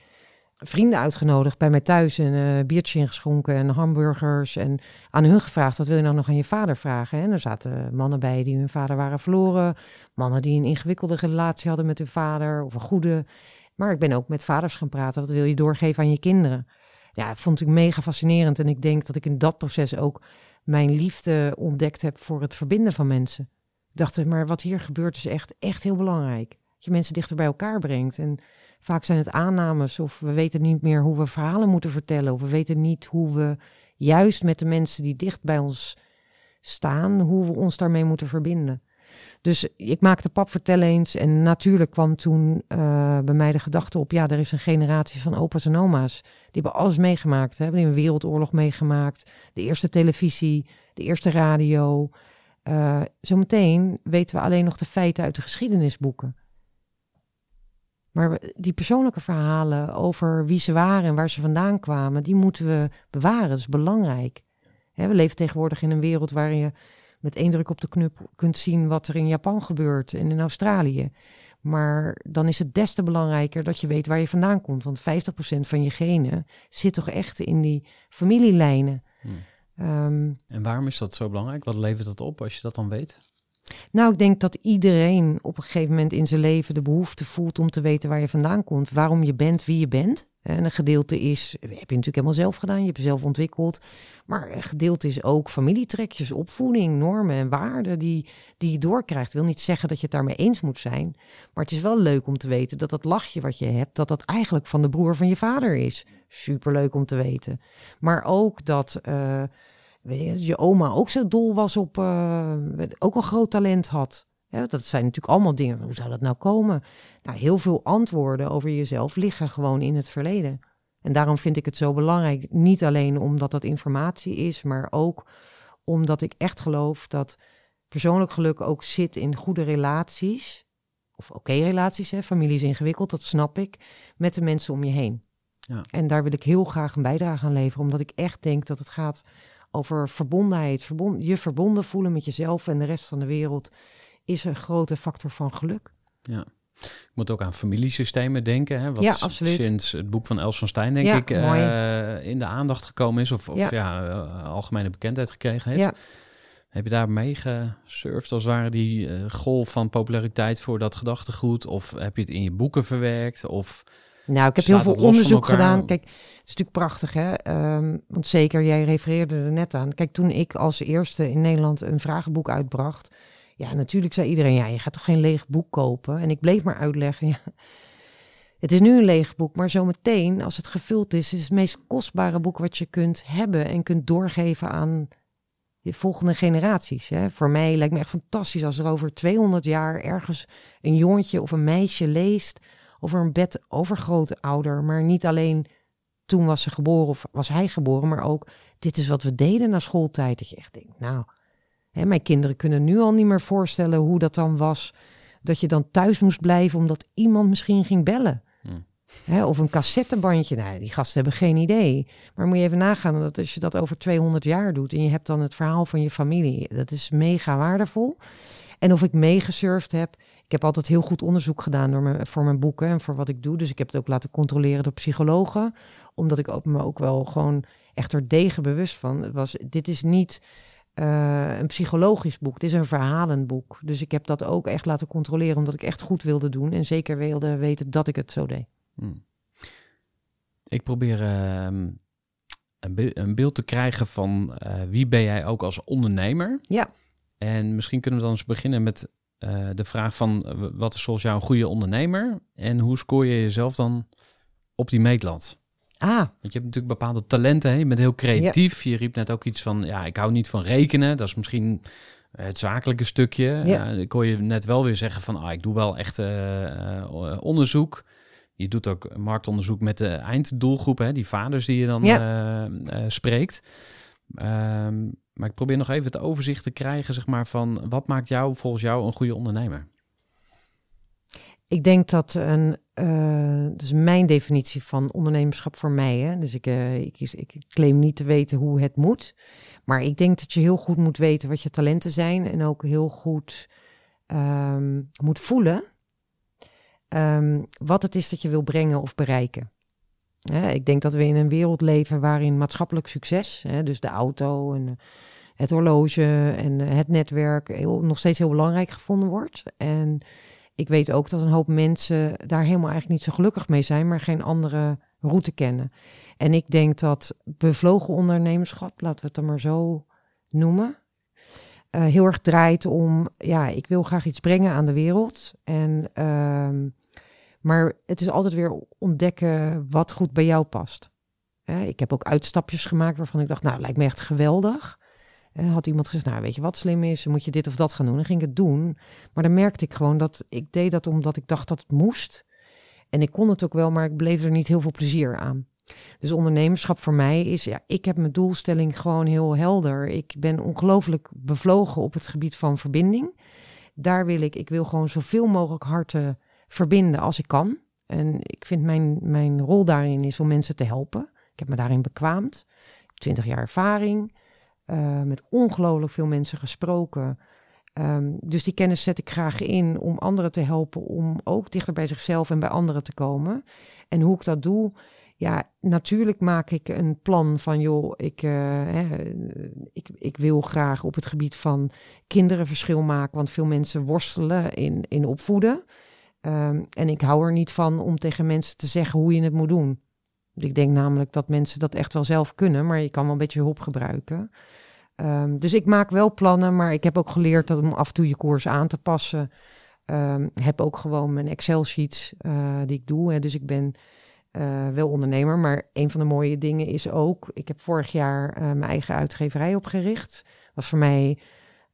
[SPEAKER 3] vrienden uitgenodigd bij mij thuis. Een uh, biertje ingeschonken en hamburgers. En aan hun gevraagd, wat wil je nou nog aan je vader vragen? En er zaten mannen bij die hun vader waren verloren. Mannen die een ingewikkelde relatie hadden met hun vader of een goede. Maar ik ben ook met vaders gaan praten. Wat wil je doorgeven aan je kinderen? Ja, vond ik mega fascinerend. En ik denk dat ik in dat proces ook mijn liefde ontdekt heb voor het verbinden van mensen. Ik dacht, maar wat hier gebeurt is echt, echt heel belangrijk. Dat je mensen dichter bij elkaar brengt. En vaak zijn het aannames of we weten niet meer hoe we verhalen moeten vertellen. Of we weten niet hoe we juist met de mensen die dicht bij ons staan, hoe we ons daarmee moeten verbinden. Dus ik maakte pap vertellen eens en natuurlijk kwam toen uh, bij mij de gedachte op, ja, er is een generatie van opa's en oma's. Die hebben alles meegemaakt, hè? hebben een wereldoorlog meegemaakt, de eerste televisie, de eerste radio. Uh, zometeen weten we alleen nog de feiten uit de geschiedenisboeken. Maar die persoonlijke verhalen over wie ze waren en waar ze vandaan kwamen, die moeten we bewaren. Dat is belangrijk. we leven tegenwoordig in een wereld waarin je met één druk op de knop kunt zien wat er in Japan gebeurt en in Australië. Maar dan is het des te belangrijker dat je weet waar je vandaan komt. Want 50% van je genen zit toch echt in die familielijnen. Hmm.
[SPEAKER 2] Um, en waarom is dat zo belangrijk? Wat levert dat op als je dat dan weet?
[SPEAKER 3] Nou, ik denk dat iedereen op een gegeven moment in zijn leven de behoefte voelt om te weten waar je vandaan komt, waarom je bent wie je bent. En een gedeelte is, heb je natuurlijk helemaal zelf gedaan, je hebt jezelf ontwikkeld. Maar een gedeelte is ook familietrekjes, opvoeding, normen en waarden die, die je doorkrijgt. wil niet zeggen dat je het daarmee eens moet zijn. Maar het is wel leuk om te weten dat dat lachje wat je hebt, dat dat eigenlijk van de broer van je vader is. Superleuk om te weten. Maar ook dat... Uh, weet je, je oma ook zo dol was op, uh, ook een groot talent had. Ja, dat zijn natuurlijk allemaal dingen. Hoe zou dat nou komen? Nou, heel veel antwoorden over jezelf liggen gewoon in het verleden. En daarom vind ik het zo belangrijk. Niet alleen omdat dat informatie is, maar ook omdat ik echt geloof dat persoonlijk geluk ook zit in goede relaties. Of oké relaties, hè. familie is ingewikkeld, dat snap ik. Met de mensen om je heen. Ja. En daar wil ik heel graag een bijdrage aan leveren, omdat ik echt denk dat het gaat over verbondenheid. Verbond, je verbonden voelen met jezelf en de rest van de wereld is een grote factor van geluk.
[SPEAKER 2] Ja. Ik moet ook aan familiesystemen denken. Hè, wat
[SPEAKER 3] ja, absoluut.
[SPEAKER 2] sinds het boek van Els van Stein, denk ik, uh, in de aandacht gekomen is. Of, of ja, ja uh, algemene bekendheid gekregen heeft. Heb je daar mee gesurfd als ware die uh, golf van populariteit voor dat gedachtegoed? Of heb je het in je boeken verwerkt? Of
[SPEAKER 3] nou, ik heb heel veel onderzoek gedaan. Kijk, het is natuurlijk prachtig, hè? Um, want zeker, jij refereerde er net aan. Kijk, toen ik als eerste in Nederland een vragenboek uitbracht, ja, natuurlijk zei iedereen, ja, je gaat toch geen leeg boek kopen? En ik bleef maar uitleggen, ja, het is nu een leeg boek, maar zometeen, als het gevuld is, is het meest kostbare boek wat je kunt hebben en kunt doorgeven aan de volgende generaties. Hè. Voor mij lijkt me echt fantastisch als er over 200 jaar ergens een jongetje of een meisje leest over een bed ouder, maar niet alleen toen was ze geboren of was hij geboren, maar ook dit is wat we deden na schooltijd. Dat je echt denkt, nou, hè, mijn kinderen kunnen nu al niet meer voorstellen hoe dat dan was. Dat je dan thuis moest blijven omdat iemand misschien ging bellen. Hmm. Hè, of een cassettebandje. Nou, die gasten hebben geen idee. Maar moet je even nagaan dat als je dat over 200 jaar doet en je hebt dan het verhaal van je familie, dat is mega waardevol. En of ik meegesurfd heb, ik heb altijd heel goed onderzoek gedaan door me, voor mijn boeken en voor wat ik doe. Dus ik heb het ook laten controleren door psychologen. Omdat ik ook, me ook wel gewoon echt er degen bewust van het was. Dit is niet uh, een psychologisch boek. Dit is een verhalenboek. Dus ik heb dat ook echt laten controleren. Omdat ik echt goed wilde doen. En zeker wilde weten dat ik het zo deed. Hmm.
[SPEAKER 2] Ik probeer uh, een, een, beeld te krijgen van uh, wie ben jij ook als ondernemer.
[SPEAKER 3] Ja.
[SPEAKER 2] En misschien kunnen we dan eens beginnen met uh, de vraag van uh, wat is volgens jou een goede ondernemer en hoe scoor je jezelf dan op die meetlat?
[SPEAKER 3] Ah. Want
[SPEAKER 2] je hebt natuurlijk bepaalde talenten, hè? je bent heel creatief. Je riep net ook iets van, ja, ik hou niet van rekenen. Dat is misschien het zakelijke stukje. Ja. Uh, ik hoor je net wel weer zeggen van, ah, ik doe wel echt onderzoek. Je doet ook marktonderzoek met de einddoelgroep, hè? die vaders die je dan ja. spreekt. Um, Maar ik probeer nog even het overzicht te krijgen, zeg maar, van wat maakt jou volgens jou een goede ondernemer?
[SPEAKER 3] Ik denk dat een, uh, is mijn definitie van ondernemerschap voor mij. Hè? Dus ik, uh, ik, ik, claim niet te weten hoe het moet. Maar ik denk dat je heel goed moet weten wat je talenten zijn. En ook heel goed um, moet voelen um, wat het is dat je wil brengen of bereiken. Ik denk dat we in een wereld leven waarin maatschappelijk succes, dus de auto en het horloge en het netwerk, nog steeds heel belangrijk gevonden wordt. En ik weet ook dat een hoop mensen daar helemaal eigenlijk niet zo gelukkig mee zijn, maar geen andere route kennen. En ik denk dat bevlogen ondernemerschap, laten we het dan maar zo noemen, uh, heel erg draait om, ja, ik wil graag iets brengen aan de wereld. En, uh, maar het is altijd weer ontdekken wat goed bij jou past. Ik heb ook uitstapjes gemaakt waarvan ik dacht, nou, lijkt me echt geweldig. Had iemand gezegd, nou weet je wat slim is, moet je dit of dat gaan doen. Dan ging ik het doen. Maar dan merkte ik gewoon dat ik deed dat omdat ik dacht dat het moest. En ik kon het ook wel, maar ik bleef er niet heel veel plezier aan. Dus ondernemerschap voor mij is, ja, ik heb mijn doelstelling gewoon heel helder. Ik ben ongelooflijk bevlogen op het gebied van verbinding. Daar wil ik, ik wil gewoon zoveel mogelijk harten verbinden als ik kan. En ik vind mijn, mijn rol daarin is om mensen te helpen. Ik heb me daarin bekwaamd. Twintig jaar ervaring. Uh, met ongelooflijk veel mensen gesproken. Um, dus die kennis zet ik graag in om anderen te helpen om ook dichter bij zichzelf en bij anderen te komen. En hoe ik dat doe, ja, natuurlijk maak ik een plan van, joh, ik, uh, hè, ik, ik wil graag op het gebied van kinderen verschil maken, want veel mensen worstelen in, in opvoeden. Um, en ik hou er niet van om tegen mensen te zeggen hoe je het moet doen. Ik denk namelijk dat mensen dat echt wel zelf kunnen, maar je kan wel een beetje hulp gebruiken. Um, dus ik maak wel plannen, maar ik heb ook geleerd dat om af en toe je koers aan te passen. Um, heb ook gewoon mijn Excel-sheets uh, die ik doe. Hè. Dus ik ben uh, wel ondernemer, maar een van de mooie dingen is ook... Ik heb vorig jaar uh, mijn eigen uitgeverij opgericht. was voor mij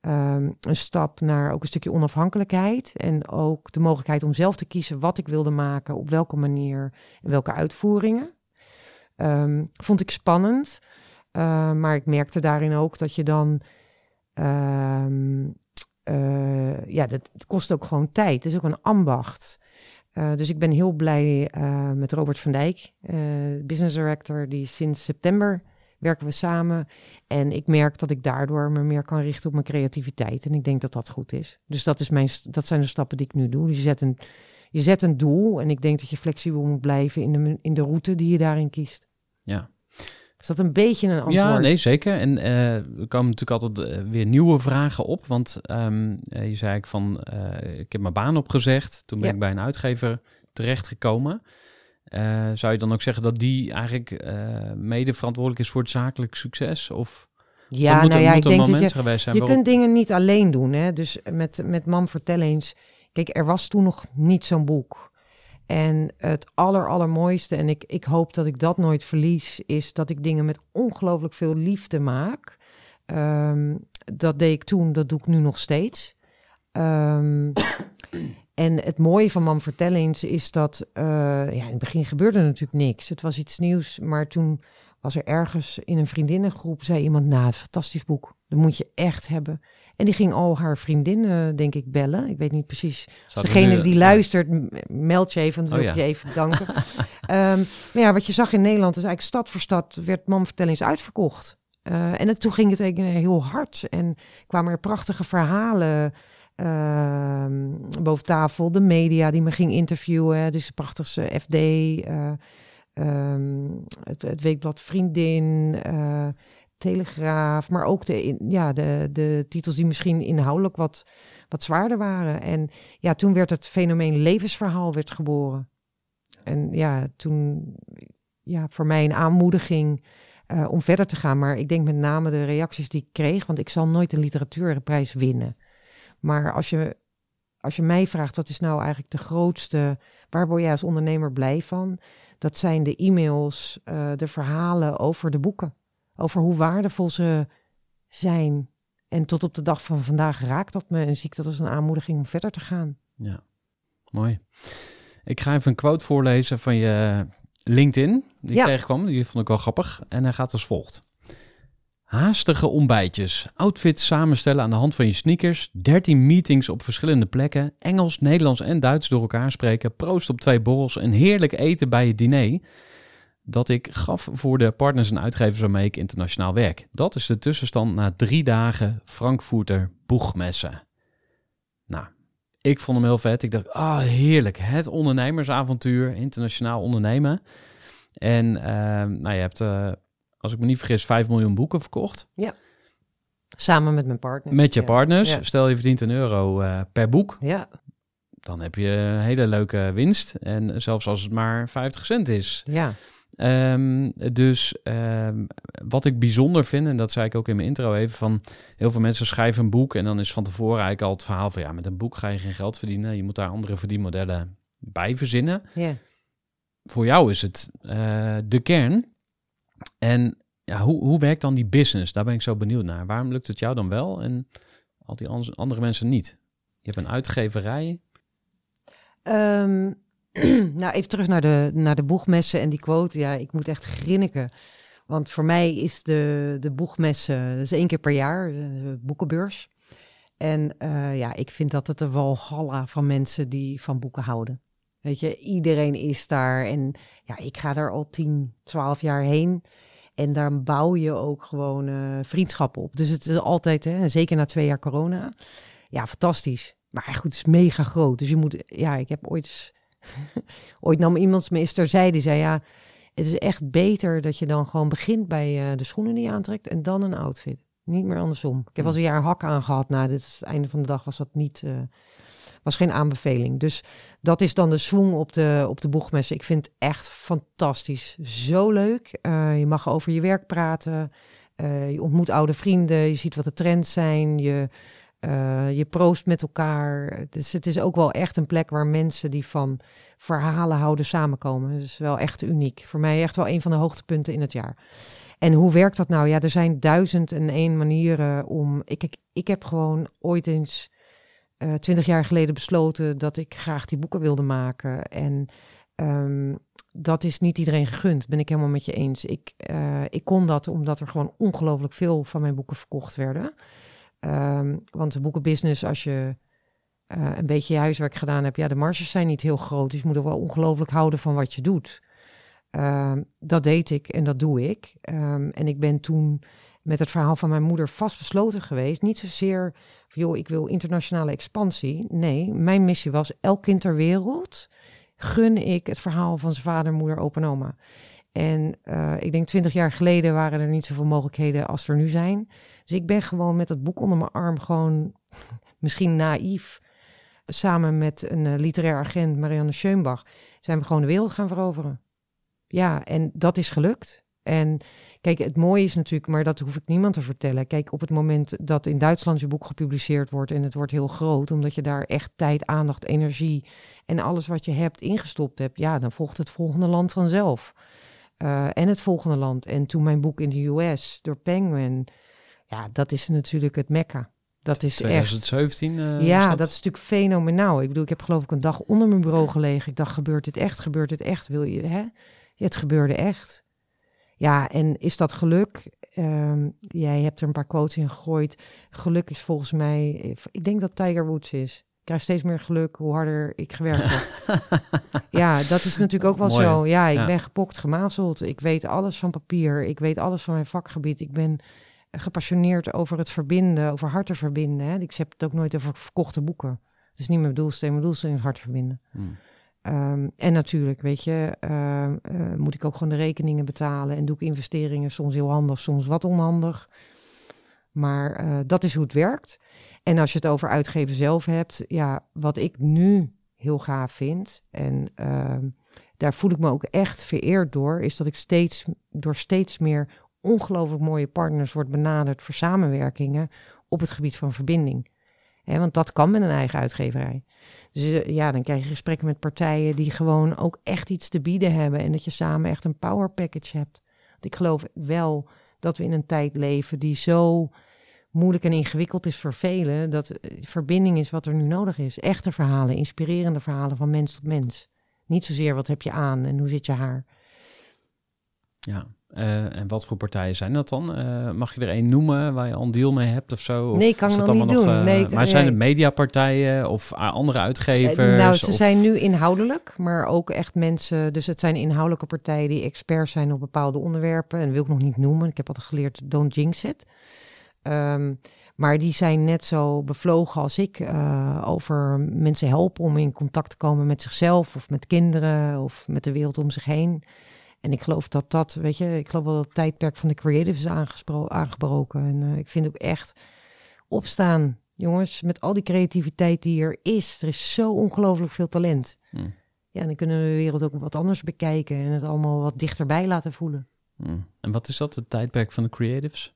[SPEAKER 3] um, een stap naar ook een stukje onafhankelijkheid. En ook de mogelijkheid om zelf te kiezen wat ik wilde maken, op welke manier en welke uitvoeringen. Um, vond ik spannend. Uh, maar ik merkte daarin ook dat je dan. Um, uh, ja, dat, het kost ook gewoon tijd. Het is ook een ambacht. Uh, dus ik ben heel blij met Robert van Dijk, business director, die sinds september werken we samen. En ik merk dat ik daardoor me meer kan richten op mijn creativiteit. En ik denk dat dat goed is. Dus dat, is mijn, dat zijn de stappen die ik nu doe. Dus je zet een, je zet een doel. En ik denk dat je flexibel moet blijven in de, in de route die je daarin kiest.
[SPEAKER 2] Ja.
[SPEAKER 3] Is dat een beetje een antwoord?
[SPEAKER 2] Ja, nee, zeker. En uh, er komen natuurlijk altijd uh, weer nieuwe vragen op. Want um, uh, je zei ik van, ik heb mijn baan opgezegd. Toen ben ja. ik bij een uitgever terechtgekomen. Zou je dan ook zeggen dat die eigenlijk mede verantwoordelijk is voor het zakelijk succes? Of
[SPEAKER 3] ja,
[SPEAKER 2] moet,
[SPEAKER 3] nou ja, ik denk dat je,
[SPEAKER 2] zijn
[SPEAKER 3] je
[SPEAKER 2] waarop...
[SPEAKER 3] kunt dingen niet alleen doen. Hè? Dus met, met Mam vertel eens. Kijk, er was toen nog niet zo'n boek. En het aller, allermooiste, en ik, ik hoop dat ik dat nooit verlies, is dat ik dingen met ongelooflijk veel liefde maak. Um, dat deed ik toen, dat doe ik nu nog steeds. Um, en het mooie van Mam Vertellings is dat, uh, ja, in het begin gebeurde natuurlijk niks. Het was iets nieuws, maar toen was er ergens in een vriendinnengroep, zei iemand, nou, het fantastisch boek, dat moet je echt hebben. En die ging al haar vriendinnen, denk ik, bellen. Ik weet niet precies. Degene nu, die luistert, meld je even. Dan wil oh, ja. ik je even danken. um, maar ja, wat je zag in Nederland is eigenlijk stad voor stad werd Mamvertellings uitverkocht. Uh, en het, toen ging het eigenlijk heel hard. En kwamen er prachtige verhalen uh, boven tafel. De media die me ging interviewen. Dus de prachtigste FD. Uh, um, het, het, weekblad Vriendin. Telegraaf, maar ook de, ja, de, de titels die misschien inhoudelijk wat, wat zwaarder waren. En ja, toen werd het fenomeen levensverhaal werd geboren. En ja, toen ja, voor mij een aanmoediging uh, om verder te gaan. Maar ik denk met name de reacties die ik kreeg, want ik zal nooit een literatuurprijs winnen. Maar als je, als je mij vraagt, wat is nou eigenlijk de grootste, waar word jij als ondernemer blij van? Dat zijn de e-mails, uh, de verhalen over de boeken over hoe waardevol ze zijn. En tot op de dag van vandaag raakt dat me en zie ik dat als een aanmoediging om verder te gaan.
[SPEAKER 2] Ja, mooi. Ik ga even een quote voorlezen van je LinkedIn, die ja. ik tegenkwam. Die vond ik wel grappig. En hij gaat als volgt. Haastige ontbijtjes, outfits samenstellen aan de hand van je sneakers, 13 meetings op verschillende plekken, Engels, Nederlands en Duits door elkaar spreken, proost op twee borrels en heerlijk eten bij het diner dat ik gaf voor de partners en uitgevers waarmee ik internationaal werk. Dat is de tussenstand na drie dagen Frankfurter boegmessen. Nou, ik vond hem heel vet. Ik dacht, ah, heerlijk. Het ondernemersavontuur, internationaal ondernemen. En ehm, nou, je hebt, eh, als ik me niet vergis, 5 miljoen boeken verkocht.
[SPEAKER 3] Samen met mijn partner.
[SPEAKER 2] Met je
[SPEAKER 3] Ja.
[SPEAKER 2] partners.
[SPEAKER 3] Ja.
[SPEAKER 2] Stel je verdient een euro eh, per boek.
[SPEAKER 3] Ja,
[SPEAKER 2] Dan heb je een hele leuke winst. En zelfs als het maar 50 cent is.
[SPEAKER 3] ja.
[SPEAKER 2] Ehm, dus ehm, wat ik bijzonder vind, en dat zei ik ook in mijn intro even, van heel veel mensen schrijven een boek en dan is van tevoren eigenlijk al het verhaal van ja, met een boek ga je geen geld verdienen. Je moet daar andere verdienmodellen bij verzinnen.
[SPEAKER 3] ja.
[SPEAKER 2] Voor jou is het eh, de kern. En ja, hoe, hoe werkt dan die business? Daar ben ik zo benieuwd naar. Waarom lukt het jou dan wel en al die an- andere mensen niet? Je hebt een uitgeverij.
[SPEAKER 3] Ehm, nou, even terug naar de, naar de boegmessen en die quote. Ja, ik moet echt grinniken. Want voor mij is de, de boegmessen, dat is één keer per jaar, de boekenbeurs. En eh, ja, ik vind dat het een walhalla van mensen die van boeken houden. Weet je, iedereen is daar. En ja, ik ga daar al 10, 12 jaar heen. En daar bouw je ook gewoon eh, vriendschappen op. Dus het is altijd, hè, zeker na twee jaar corona, ja, fantastisch. Maar goed, het is mega groot. Dus je moet, ja, ik heb ooit, ooit nam iemand me eens die zei, ja, het is echt beter dat je dan gewoon begint bij eh, de schoenen die je aantrekt en dan een outfit. Niet meer andersom. Ik heb wel eens een jaar hak aangehad. Nou, dit het einde van de dag was dat niet, eh, was geen aanbeveling. Dus dat is dan de swing op de, op de boegmessen. Ik vind het echt fantastisch. Zo leuk. Eh, je mag over je werk praten. Eh, je ontmoet oude vrienden. Je ziet wat de trends zijn. Je, eh, je proost met elkaar. Dus het is ook wel echt een plek waar mensen die van verhalen houden samenkomen. Dat is wel echt uniek. Voor mij echt wel een van de hoogtepunten in het jaar. En hoe werkt dat nou? Ja, er zijn duizend en één manieren om. Ik, ik, ik heb gewoon ooit eens eh, twintig jaar geleden besloten dat ik graag die boeken wilde maken. En ehm, dat is niet iedereen gegund, ben ik helemaal met je eens. Ik, eh, ik kon dat omdat er gewoon ongelooflijk veel van mijn boeken verkocht werden. Ehm, want de boekenbusiness, als je eh, een beetje je huiswerk gedaan hebt, ja, de marges zijn niet heel groot. Dus je moet er wel ongelooflijk houden van wat je doet. Ehm, dat deed ik en dat doe ik. En ik ben toen met het verhaal van mijn moeder vastbesloten geweest. Niet zozeer van, joh, ik wil internationale expansie. Nee, mijn missie was, elk kind ter wereld gun ik het verhaal van zijn vader, moeder, opa en oma. En eh, ik denk twintig jaar geleden waren er niet zoveel mogelijkheden als er nu zijn. Dus ik ben gewoon met dat boek onder mijn arm gewoon misschien naïef. Samen met een eh, literair agent, Marianne Schoenbach, zijn we gewoon de wereld gaan veroveren. Ja, en dat is gelukt. En kijk, het mooie is natuurlijk, maar dat hoef ik niemand te vertellen. Kijk, op het moment dat in Duitsland je boek gepubliceerd wordt en het wordt heel groot, omdat je daar echt tijd, aandacht, energie en alles wat je hebt ingestopt hebt, ja, dan volgt het volgende land vanzelf. Eh, en het volgende land. En toen mijn boek in de US door Penguin, ja, dat is natuurlijk het mekka. Dat is echt.
[SPEAKER 2] 2017. eh,
[SPEAKER 3] Ja,
[SPEAKER 2] was
[SPEAKER 3] dat is natuurlijk fenomenaal. Ik bedoel, ik heb geloof ik een dag onder mijn bureau gelegen. Ik dacht, gebeurt dit echt? Gebeurt dit echt? Wil je, hè? Ja, het gebeurde echt. Ja, en is dat geluk? Ehm, jij hebt er een paar quotes in gegooid. Geluk is volgens mij, ik denk dat Tiger Woods is. Ik krijg steeds meer geluk hoe harder ik gewerkt heb. ja, dat is natuurlijk ook wel
[SPEAKER 2] Mooi,
[SPEAKER 3] zo. Ja, ik
[SPEAKER 2] ja.
[SPEAKER 3] ben gepokt, gemazeld. Ik weet alles van papier. Ik weet alles van mijn vakgebied. Ik ben gepassioneerd over het verbinden, over harten verbinden. Hè. Ik heb het ook nooit over verkochte boeken. Dat is niet mijn doelstelling. Mijn doelstelling is hart verbinden.
[SPEAKER 2] Hmm.
[SPEAKER 3] Ehm, en natuurlijk, weet je, ehm, eh, moet ik ook gewoon de rekeningen betalen en doe ik investeringen, soms heel handig, soms wat onhandig. Maar eh, dat is hoe het werkt. En als je het over uitgeven zelf hebt, ja, wat ik nu heel gaaf vind, en ehm, daar voel ik me ook echt vereerd door, is dat ik steeds door steeds meer ongelooflijk mooie partners word benaderd voor samenwerkingen op het gebied van verbinding. Want dat kan met een eigen uitgeverij. Dus eh, ja, dan krijg je gesprekken met partijen die gewoon ook echt iets te bieden hebben. En dat je samen echt een power package hebt. Want ik geloof wel dat we in een tijd leven die zo moeilijk en ingewikkeld is voor velen. Dat eh, verbinding is wat er nu nodig is. Echte verhalen, inspirerende verhalen van mens tot mens. Niet zozeer wat heb je aan en hoe zit je haar.
[SPEAKER 2] Ja, Eh, en wat voor partijen zijn dat dan? Eh, mag je er één noemen waar je al een deal mee hebt of zo? Of
[SPEAKER 3] Nee, kan ik
[SPEAKER 2] dat
[SPEAKER 3] nog niet
[SPEAKER 2] allemaal
[SPEAKER 3] doen.
[SPEAKER 2] eh,
[SPEAKER 3] Nee,
[SPEAKER 2] maar zijn
[SPEAKER 3] nee.
[SPEAKER 2] het mediapartijen of andere uitgevers?
[SPEAKER 3] nou, ze
[SPEAKER 2] of-
[SPEAKER 3] zijn nu inhoudelijk, maar ook echt mensen. Dus het zijn inhoudelijke partijen die experts zijn op bepaalde onderwerpen. En dat wil ik nog niet noemen. Ik heb altijd geleerd, don't jinx it. Ehm, maar die zijn net zo bevlogen als ik over mensen helpen om in contact te komen met zichzelf of met kinderen of met de wereld om zich heen. En ik geloof dat dat, weet je, ik geloof wel dat het tijdperk van de creatives is aangebroken. En eh, ik vind ook echt opstaan, jongens, met al die creativiteit die er is. Er is zo ongelooflijk veel talent.
[SPEAKER 2] Hmm.
[SPEAKER 3] Ja, dan kunnen we de wereld ook wat anders bekijken en het allemaal wat dichterbij laten voelen.
[SPEAKER 2] Hmm. En wat is dat, het tijdperk van de creatives?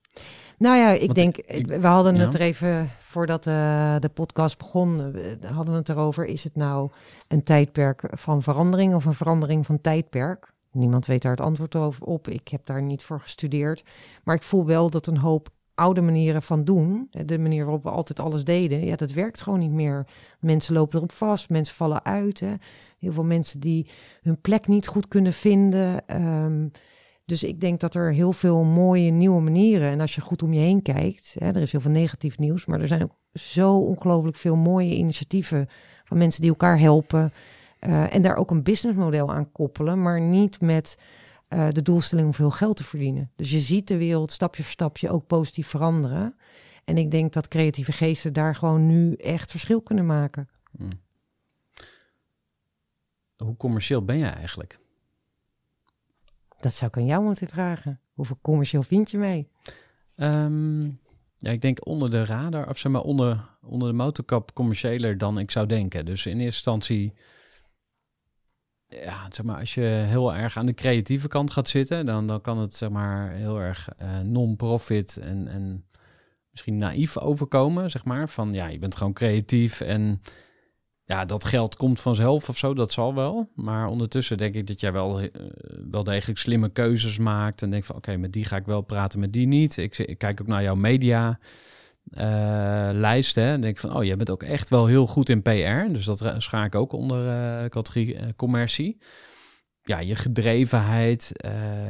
[SPEAKER 3] Nou ja, ik
[SPEAKER 2] Want
[SPEAKER 3] denk,
[SPEAKER 2] ik-
[SPEAKER 3] we hadden
[SPEAKER 2] ja.
[SPEAKER 3] het er even voordat eh, de podcast begon, eh, hadden we het erover. Is het nou een tijdperk van verandering of een verandering van tijdperk? Niemand weet daar het antwoord over op. Ik heb daar niet voor gestudeerd. Maar ik voel wel dat een hoop oude manieren van doen, de manier waarop we altijd alles deden, ja, dat werkt gewoon niet meer. Mensen lopen erop vast, mensen vallen uit. Hè. Heel veel mensen die hun plek niet goed kunnen vinden. Ehm, dus ik denk dat er heel veel mooie nieuwe manieren. En als je goed om je heen kijkt, hè, er is heel veel negatief nieuws, maar er zijn ook zo ongelooflijk veel mooie initiatieven van mensen die elkaar helpen. Eh, en daar ook een businessmodel aan koppelen, maar niet met eh, de doelstelling om veel geld te verdienen. Dus je ziet de wereld stapje voor stapje ook positief veranderen. En ik denk dat creatieve geesten daar gewoon nu echt verschil kunnen maken.
[SPEAKER 2] Hmm. Hoe commercieel ben jij eigenlijk?
[SPEAKER 3] Dat zou ik aan jou moeten vragen. Hoeveel commercieel vind je mee?
[SPEAKER 2] Ehm, ja, ik denk onder de radar, of zeg maar onder, onder de motorkap commerciëler dan ik zou denken. Dus in eerste instantie, ja, zeg maar, als je heel erg aan de creatieve kant gaat zitten, dan, dan kan het zeg maar heel erg eh, non-profit en, en misschien naïef overkomen, zeg maar. Van ja, je bent gewoon creatief en ja, dat geld komt vanzelf of zo, dat zal wel. Maar ondertussen denk ik dat jij wel, eh, wel degelijk slimme keuzes maakt. En denk van, oké, met die ga ik wel praten, met die niet. Ik, ik kijk ook naar jouw media eh, lijst. Hè, en denk van, oh, jij bent ook echt wel heel goed in PR. Dus dat schaar ik ook onder eh, de categorie eh, commercie. Ja, je gedrevenheid,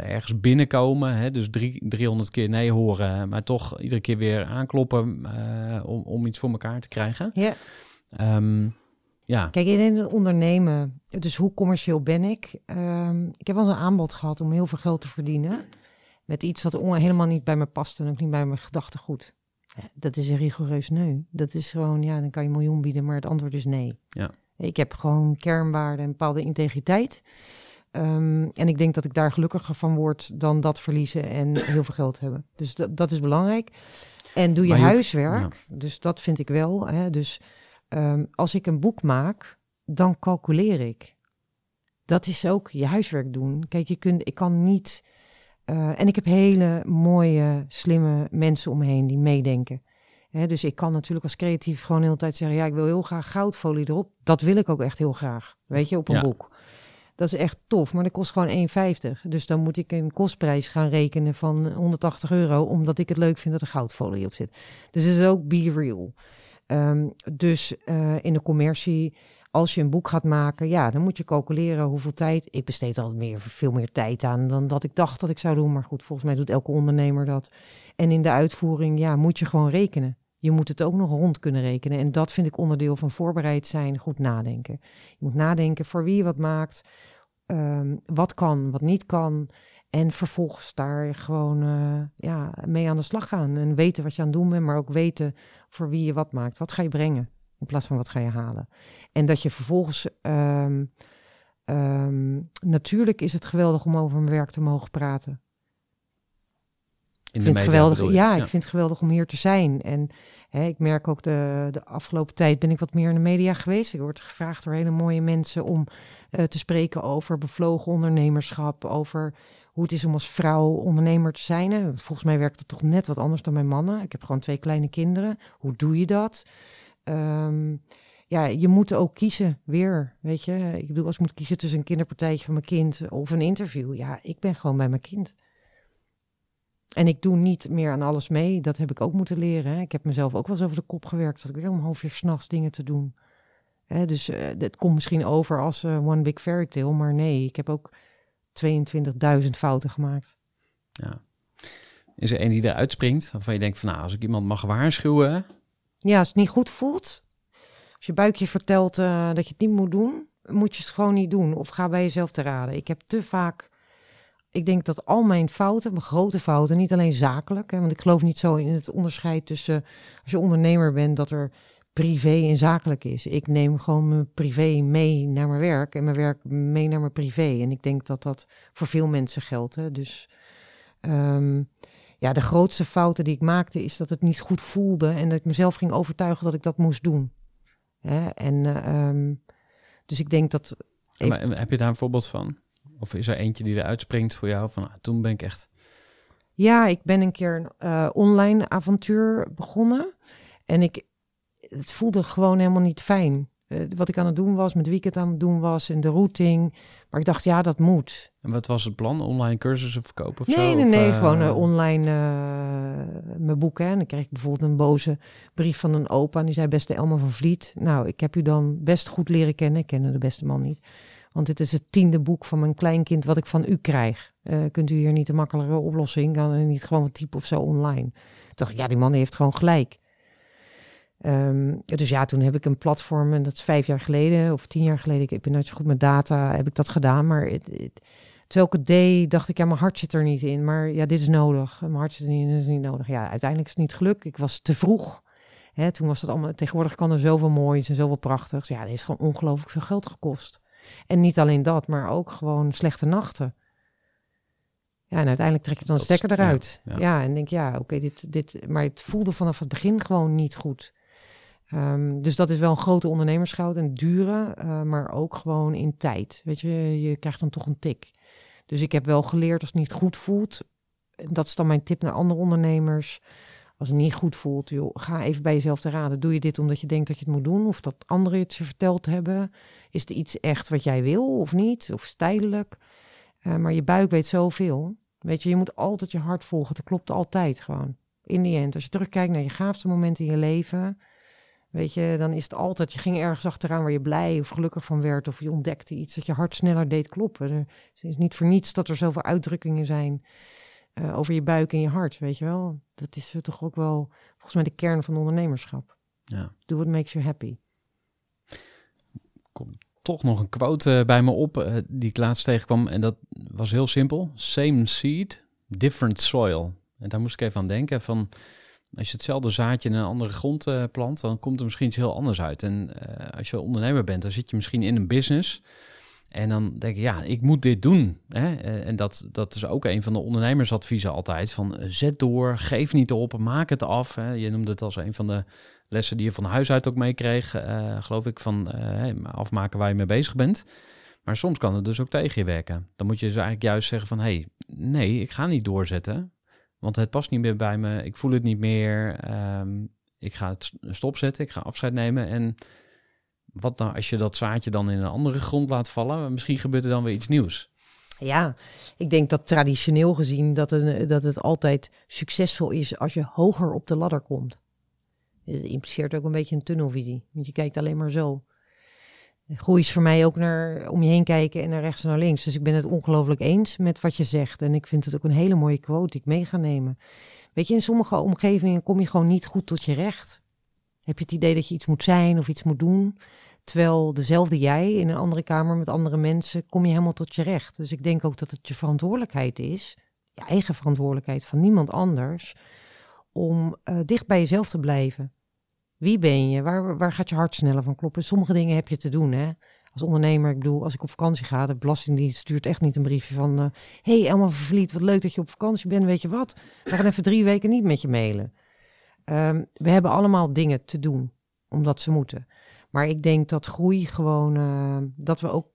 [SPEAKER 2] ergens binnenkomen. Hè, dus drie, 300 keer nee horen, maar toch iedere keer weer aankloppen om, om iets voor elkaar te krijgen.
[SPEAKER 3] Ja.
[SPEAKER 2] Ehm, ja,
[SPEAKER 3] Kijk, in het ondernemen, dus hoe commercieel ben ik? Ehm, ik heb wel eens een aanbod gehad om heel veel geld te verdienen. Met iets wat helemaal niet bij me past en ook niet bij mijn gedachtegoed. Ja, dat is een rigoureus nee. Dat is gewoon, ja, dan kan je miljoen bieden, maar het antwoord is nee.
[SPEAKER 2] Ja.
[SPEAKER 3] Ik heb gewoon kernwaarden en bepaalde integriteit. Ehm, en ik denk dat ik daar gelukkiger van word dan dat verliezen en heel veel geld hebben. Dus dat, dat is belangrijk. En doe je- huiswerk. Dus dat vind ik wel. Hè? Dus ehm, als ik een boek maak, dan calculeer ik. Dat is ook je huiswerk doen. Kijk, je kunt, ik kan niet. Eh, en ik heb hele mooie, slimme mensen om me heen die meedenken. Hè, dus ik kan natuurlijk als creatief gewoon de hele tijd zeggen: ja, ik wil heel graag goudfolie erop. Dat wil ik ook echt heel graag. Weet je, op een
[SPEAKER 2] Ja.
[SPEAKER 3] boek. Dat is echt tof, maar dat kost gewoon 1,50. Dus dan moet ik een kostprijs gaan rekenen van 180 euro, omdat ik het leuk vind dat er goudfolie op zit. Dus het is ook be real. Ehm, dus eh, in de commercie, als je een boek gaat maken, ja, dan moet je calculeren hoeveel tijd. Ik besteed altijd meer, veel meer tijd aan dan dat ik dacht dat ik zou doen. Maar goed, volgens mij doet elke ondernemer dat. En in de uitvoering, ja, moet je gewoon rekenen. Je moet het ook nog rond kunnen rekenen. En dat vind ik onderdeel van voorbereid zijn, goed nadenken. Je moet nadenken voor wie je wat maakt, ehm, wat kan, wat niet kan. En vervolgens daar gewoon eh, ja, mee aan de slag gaan. En weten wat je aan het doen bent, maar ook weten voor wie je wat maakt. Wat ga je brengen in plaats van wat ga je halen. En dat je vervolgens... ehm, ehm, natuurlijk is het geweldig om over mijn werk te mogen praten.
[SPEAKER 2] in
[SPEAKER 3] Ik vind het geweldig, ja, ik vind het geweldig om hier te zijn. En hè, ik merk ook de, de afgelopen tijd ben ik wat meer in de media geweest. Ik word gevraagd door hele mooie mensen om eh, te spreken over bevlogen ondernemerschap, over hoe het is om als vrouw ondernemer te zijn. Volgens mij werkt het toch net wat anders dan bij mannen. Ik heb gewoon twee kleine kinderen. Hoe doe je dat? Ehm, ja, je moet ook kiezen weer, weet je. Ik bedoel, als ik moet kiezen tussen een kinderpartijtje van mijn kind of een interview. Ja, ik ben gewoon bij mijn kind. En ik doe niet meer aan alles mee. Dat heb ik ook moeten leren. Hè. Ik heb mezelf ook wel eens over de kop gewerkt. Dat ik weer om half uur s'nachts dingen te doen. Dus eh het komt misschien over als eh, one big fairy tale. Maar nee, ik heb ook 22.000 fouten gemaakt.
[SPEAKER 2] Ja. Is er een die eruit springt, waarvan je denkt van nou, als ik iemand mag waarschuwen,
[SPEAKER 3] Ja, als het niet goed voelt, als je buikje vertelt eh, dat je het niet moet doen, moet je het gewoon niet doen. Of ga bij jezelf te raden. Ik heb te vaak, ik denk dat al mijn fouten, mijn grote fouten, niet alleen zakelijk, hè, want ik geloof niet zo in het onderscheid tussen, als je ondernemer bent, dat er privé en zakelijk is. Ik neem gewoon mijn privé mee naar mijn werk en mijn werk mee naar mijn privé. En ik denk dat dat voor veel mensen geldt. Hè. Dus ehm, ja, de grootste fouten die ik maakte is dat het niet goed voelde en dat ik mezelf ging overtuigen dat ik dat moest doen. Hè? En eh, ehm, dus ik denk dat. Even-
[SPEAKER 2] Maar heb je daar een voorbeeld van? Of is er eentje die eruit springt voor jou van nou, toen ben ik echt...
[SPEAKER 3] Ja, ik ben een keer een eh, online avontuur begonnen. En ik, het voelde gewoon helemaal niet fijn. Eh, wat ik aan het doen was, met wie ik het aan het doen was en de routing. Maar ik dacht, ja, dat moet.
[SPEAKER 2] En wat was het plan? Online cursussen verkopen of
[SPEAKER 3] Nee,
[SPEAKER 2] zo?
[SPEAKER 3] nee, nee,
[SPEAKER 2] eh,
[SPEAKER 3] gewoon eh, online mijn boeken. En dan kreeg ik bijvoorbeeld een boze brief van een opa. En die zei, beste Elma van Vliet. Nou, ik heb u dan best goed leren kennen. Ik kende de beste man niet. Want dit is het tiende boek van mijn kleinkind wat ik van u krijg. Kunt u hier niet een makkelijke oplossing? Er niet gewoon wat typen of zo online? Toen dacht ik, ja, die man heeft gewoon gelijk. Ehm, dus ja, toen heb ik een platform, en dat is vijf jaar geleden of tien jaar geleden. Ik ben nooit zo goed met data, heb ik dat gedaan. Maar het, het- terwijl ik het deed, dacht ik, ja, mijn hart zit er niet in. Maar ja, dit is nodig. Mijn hart zit er niet in, dit is niet nodig. Ja, uiteindelijk is het niet gelukt. Ik was te vroeg. Hè, toen was het allemaal, tegenwoordig kan er zoveel moois en zoveel prachtigs. Ja, dit is gewoon ongelooflijk veel geld gekost. En niet alleen dat, maar ook gewoon slechte nachten. Ja, en uiteindelijk trek je dan de
[SPEAKER 2] Dat
[SPEAKER 3] stekker eruit.
[SPEAKER 2] ja,
[SPEAKER 3] Ja,
[SPEAKER 2] ja.
[SPEAKER 3] en denk ja, oké, dit, dit, maar het voelde vanaf het begin gewoon niet goed. Ehm, dus dat is wel een grote ondernemerschout en dure, eh, maar ook gewoon in tijd. Weet je, je krijgt dan toch een tik. Dus ik heb wel geleerd als het niet goed voelt. Dat is dan mijn tip naar andere ondernemers. Als het niet goed voelt, joh, ga even bij jezelf te raden. Doe je dit omdat je denkt dat je het moet doen? Of dat anderen het je verteld hebben? Is er iets echt wat jij wil of niet? Of is het tijdelijk? Eh, maar je buik weet zoveel. Weet je, je moet altijd je hart volgen. Het klopt altijd gewoon. In die end, als je terugkijkt naar je gaafste momenten in je leven... Weet je, dan is het altijd, je ging ergens achteraan waar je blij of gelukkig van werd. Of je ontdekte iets dat je hart sneller deed kloppen. Er is niet voor niets dat er zoveel uitdrukkingen zijn eh, over je buik en je hart, weet je wel. Dat is eh, toch ook wel volgens mij de kern van ondernemerschap.
[SPEAKER 2] Ja.
[SPEAKER 3] Do what makes you happy.
[SPEAKER 2] Toch nog een quote eh, bij me op die ik laatst tegenkwam. En dat was heel simpel. Same seed, different soil. En daar moest ik even aan denken van... Als je hetzelfde zaadje in een andere grond eh, plant, dan komt er misschien iets heel anders uit. En eh, als je ondernemer bent, dan zit je misschien in een business. En dan denk je, ja, ik moet dit doen. Hè? Eh, En dat, dat is ook een van de ondernemersadviezen altijd. Van zet door, geef niet op, maak het af. Hè? Je noemde het als een van de lessen die je van huis uit ook meekreeg. eh, geloof ik, van afmaken waar je mee bezig bent. Maar soms kan het dus ook tegen je werken. Dan moet je dus eigenlijk juist zeggen van... hey, nee, ik ga niet doorzetten. Want het past niet meer bij me. Ik voel het niet meer. ehm, ik ga het stopzetten. Ik ga afscheid nemen. En wat nou als je dat zaadje dan in een andere grond laat vallen? Misschien gebeurt er dan weer iets nieuws.
[SPEAKER 3] Ja, ik denk dat traditioneel gezien dat, een, dat het altijd succesvol is als je hoger op de ladder komt. Het impliceert ook een beetje een tunnelvisie, want je kijkt alleen maar zo. Groei is voor mij ook naar om je heen kijken en naar rechts en naar links. Dus ik ben het ongelooflijk eens met wat je zegt. En ik vind het ook een hele mooie quote die ik mee ga nemen. Weet je, in sommige omgevingen kom je gewoon niet goed tot je recht. Heb je het idee dat je iets moet zijn of iets moet doen? Terwijl dezelfde jij in een andere kamer met andere mensen kom je helemaal tot je recht. Dus ik denk ook dat het je verantwoordelijkheid is, je eigen verantwoordelijkheid van niemand anders, om eh, dicht bij jezelf te blijven. Wie ben je? Waar, waar gaat je hart sneller van kloppen? Sommige dingen heb je te doen, hè? Als ondernemer, ik bedoel, als ik op vakantie ga, de Belastingdienst stuurt echt niet een briefje van... eh hey Elma Vervliet, wat leuk dat je op vakantie bent, weet je wat? We gaan even drie weken niet met je mailen. Ehm, we hebben allemaal dingen te doen, omdat ze moeten. Maar ik denk dat groei gewoon, eh, dat we ook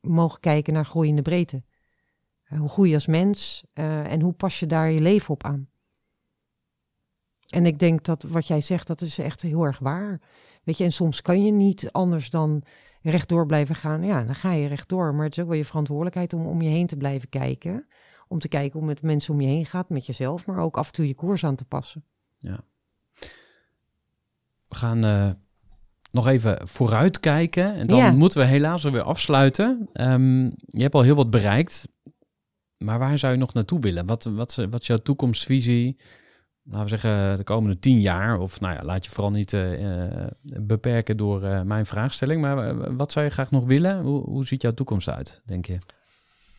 [SPEAKER 3] mogen kijken naar groei in de breedte. Eh, hoe groei je als mens en hoe pas je daar je leven op aan? En ik denk dat wat jij zegt, dat is echt heel erg waar. Weet je, en soms kan je niet anders dan rechtdoor blijven gaan. Ja, dan ga je rechtdoor. Maar het is ook wel je verantwoordelijkheid om om je heen te blijven kijken. Om te kijken hoe het met mensen om je heen gaat, met jezelf, maar ook af en toe je koers aan te passen.
[SPEAKER 2] We gaan eh, nog even vooruitkijken. En dan
[SPEAKER 3] Ja.
[SPEAKER 2] moeten we helaas alweer afsluiten. Ehm, je hebt al heel wat bereikt. maar waar zou je nog naartoe willen? Wat, wat, wat is jouw toekomstvisie? Laten we zeggen de komende tien jaar. Of nou ja, laat je vooral niet uh, beperken door uh, mijn vraagstelling. Maar wat zou je graag nog willen? Hoe, hoe ziet jouw toekomst uit, denk je?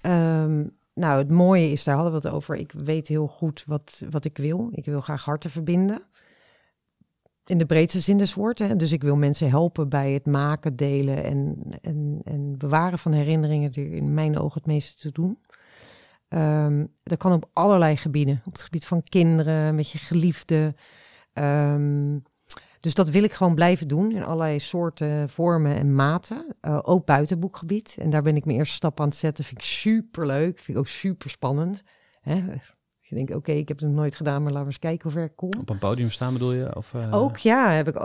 [SPEAKER 3] Um, nou, het mooie is, daar hadden we het over. Ik weet heel goed wat, wat ik wil. Ik wil graag harten verbinden. In de breedste zin des woorden. Dus ik wil mensen helpen bij het maken, delen en, en, en bewaren van herinneringen die in mijn ogen het meeste te doen. Um, dat kan op allerlei gebieden. Op het gebied van kinderen, met je geliefde. Um, dus dat wil ik gewoon blijven doen in allerlei soorten, vormen en maten. Uh, ook buiten boekgebied. En daar ben ik mijn eerste stap aan het zetten. Vind ik super leuk. Vind ik ook super spannend. Hè? Je denkt, oké, ik heb het nog nooit gedaan, maar laten we eens kijken hoe ver ik kom.
[SPEAKER 2] Op een podium staan bedoel je? Of, uh...
[SPEAKER 3] Ook, ja. Heb ik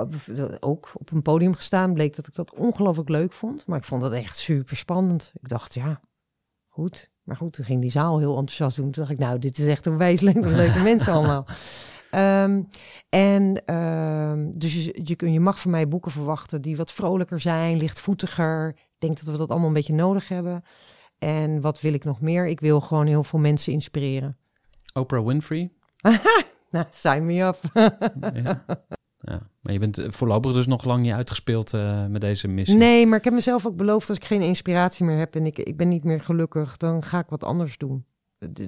[SPEAKER 3] ook op een podium gestaan. Bleek dat ik dat ongelooflijk leuk vond. Maar ik vond dat echt super spannend. Ik dacht, ja, goed. Maar goed, toen ging die zaal heel enthousiast doen. Toen dacht ik, nou, dit is echt een wijselijk leuke mensen allemaal. Um, en um, dus je, je, je mag van mij boeken verwachten die wat vrolijker zijn, lichtvoetiger. Ik denk dat we dat allemaal een beetje nodig hebben. En wat wil ik nog meer? Ik wil gewoon heel veel mensen inspireren.
[SPEAKER 2] Oprah Winfrey?
[SPEAKER 3] nou, sign me up.
[SPEAKER 2] ja. Ja, maar je bent voorlopig dus nog lang niet uitgespeeld uh, met deze missie.
[SPEAKER 3] Nee, maar ik heb mezelf ook beloofd als ik geen inspiratie meer heb en ik, ik ben niet meer gelukkig, dan ga ik wat anders doen.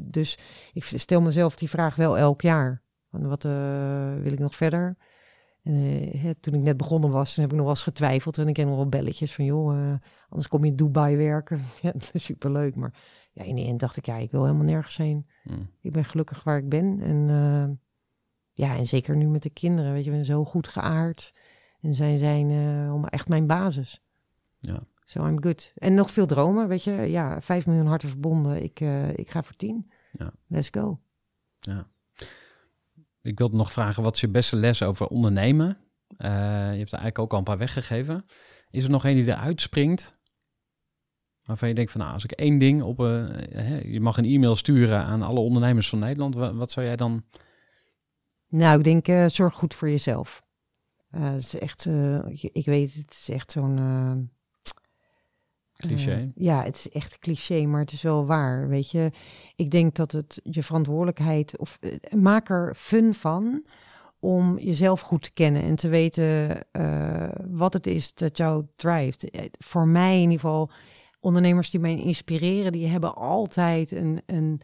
[SPEAKER 3] dus ik stel mezelf die vraag wel elk jaar. Wat uh, wil ik nog verder? En, uh, toen ik net begonnen was, heb ik nog wel eens getwijfeld. En ik kreeg nog wel belletjes van, joh, anders kom je in Dubai werken. ja, dat is superleuk. Maar ja, in de end dacht ik, ja, ik wil helemaal nergens heen. Hmm. Ik ben gelukkig waar ik ben. En ja, en zeker nu met de kinderen, weet je, we zijn zo goed geaard. En zij zijn om echt mijn basis.
[SPEAKER 2] Ja.
[SPEAKER 3] So I'm good. En nog veel dromen, weet je. Ja, vijf miljoen harten verbonden. Ik, ik ga voor tien.
[SPEAKER 2] Ja.
[SPEAKER 3] Let's go.
[SPEAKER 2] Ja. Ik wilde nog vragen, wat is je beste les over ondernemen? Uh, je hebt er eigenlijk ook al een paar weggegeven. Is er nog één die eruit springt? Waarvan je denkt van, nou, als ik één ding op... Uh, je mag een e-mail sturen aan alle ondernemers van Nederland. Wat, wat zou jij dan...
[SPEAKER 3] Nou, ik denk, uh, zorg goed voor jezelf. het is echt, ik weet, het is echt zo'n
[SPEAKER 2] Cliché. Uh,
[SPEAKER 3] ja, het is echt cliché, maar het is wel waar. Weet je, ik denk dat het je verantwoordelijkheid of uh, maak er fun van om jezelf goed te kennen en te weten uh, wat het is dat jou drijft. Voor mij in ieder geval, ondernemers die mij inspireren, die hebben altijd een, een,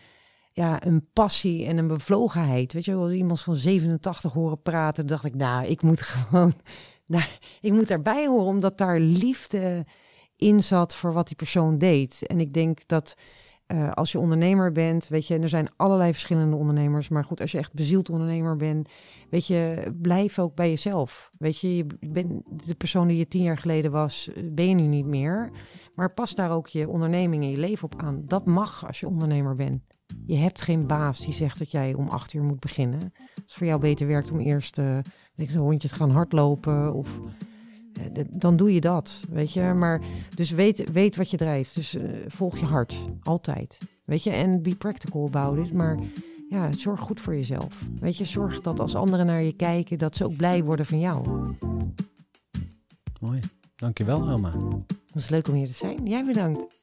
[SPEAKER 3] ja, een passie en een bevlogenheid. Weet je, als iemand van 87 horen praten, dacht ik, nou, ik moet gewoon, nou, ik moet daarbij horen, omdat daar liefde inzat voor wat die persoon deed. En ik denk dat uh, als je ondernemer bent, weet je, en er zijn allerlei verschillende ondernemers, maar goed, als je echt bezield ondernemer bent, weet je, blijf ook bij jezelf. Weet je, je bent de persoon die je tien jaar geleden was, ben je nu niet meer. Maar pas daar ook je onderneming en je leven op aan. Dat mag als je ondernemer bent. Je hebt geen baas die zegt dat jij om acht uur moet beginnen. Als het voor jou beter werkt om eerst uh, een rondje te gaan hardlopen of eh, dan doe je dat, weet je. Maar dus weet, weet wat je drijft. Dus uh, volg je hart, altijd. Weet je, en be practical about it. Maar ja, zorg goed voor jezelf. Weet je, zorg dat als anderen naar je kijken, dat ze ook blij worden van jou.
[SPEAKER 2] Mooi. Dankjewel, Elma.
[SPEAKER 3] Het was leuk om hier te zijn. Jij bedankt.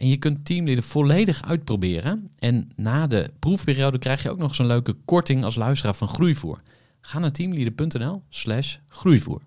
[SPEAKER 2] En je kunt Teamleader volledig uitproberen. En na de proefperiode krijg je ook nog een leuke korting als luisteraar van Groeivoer. Ga naar teamleader.nl slash groeivoer.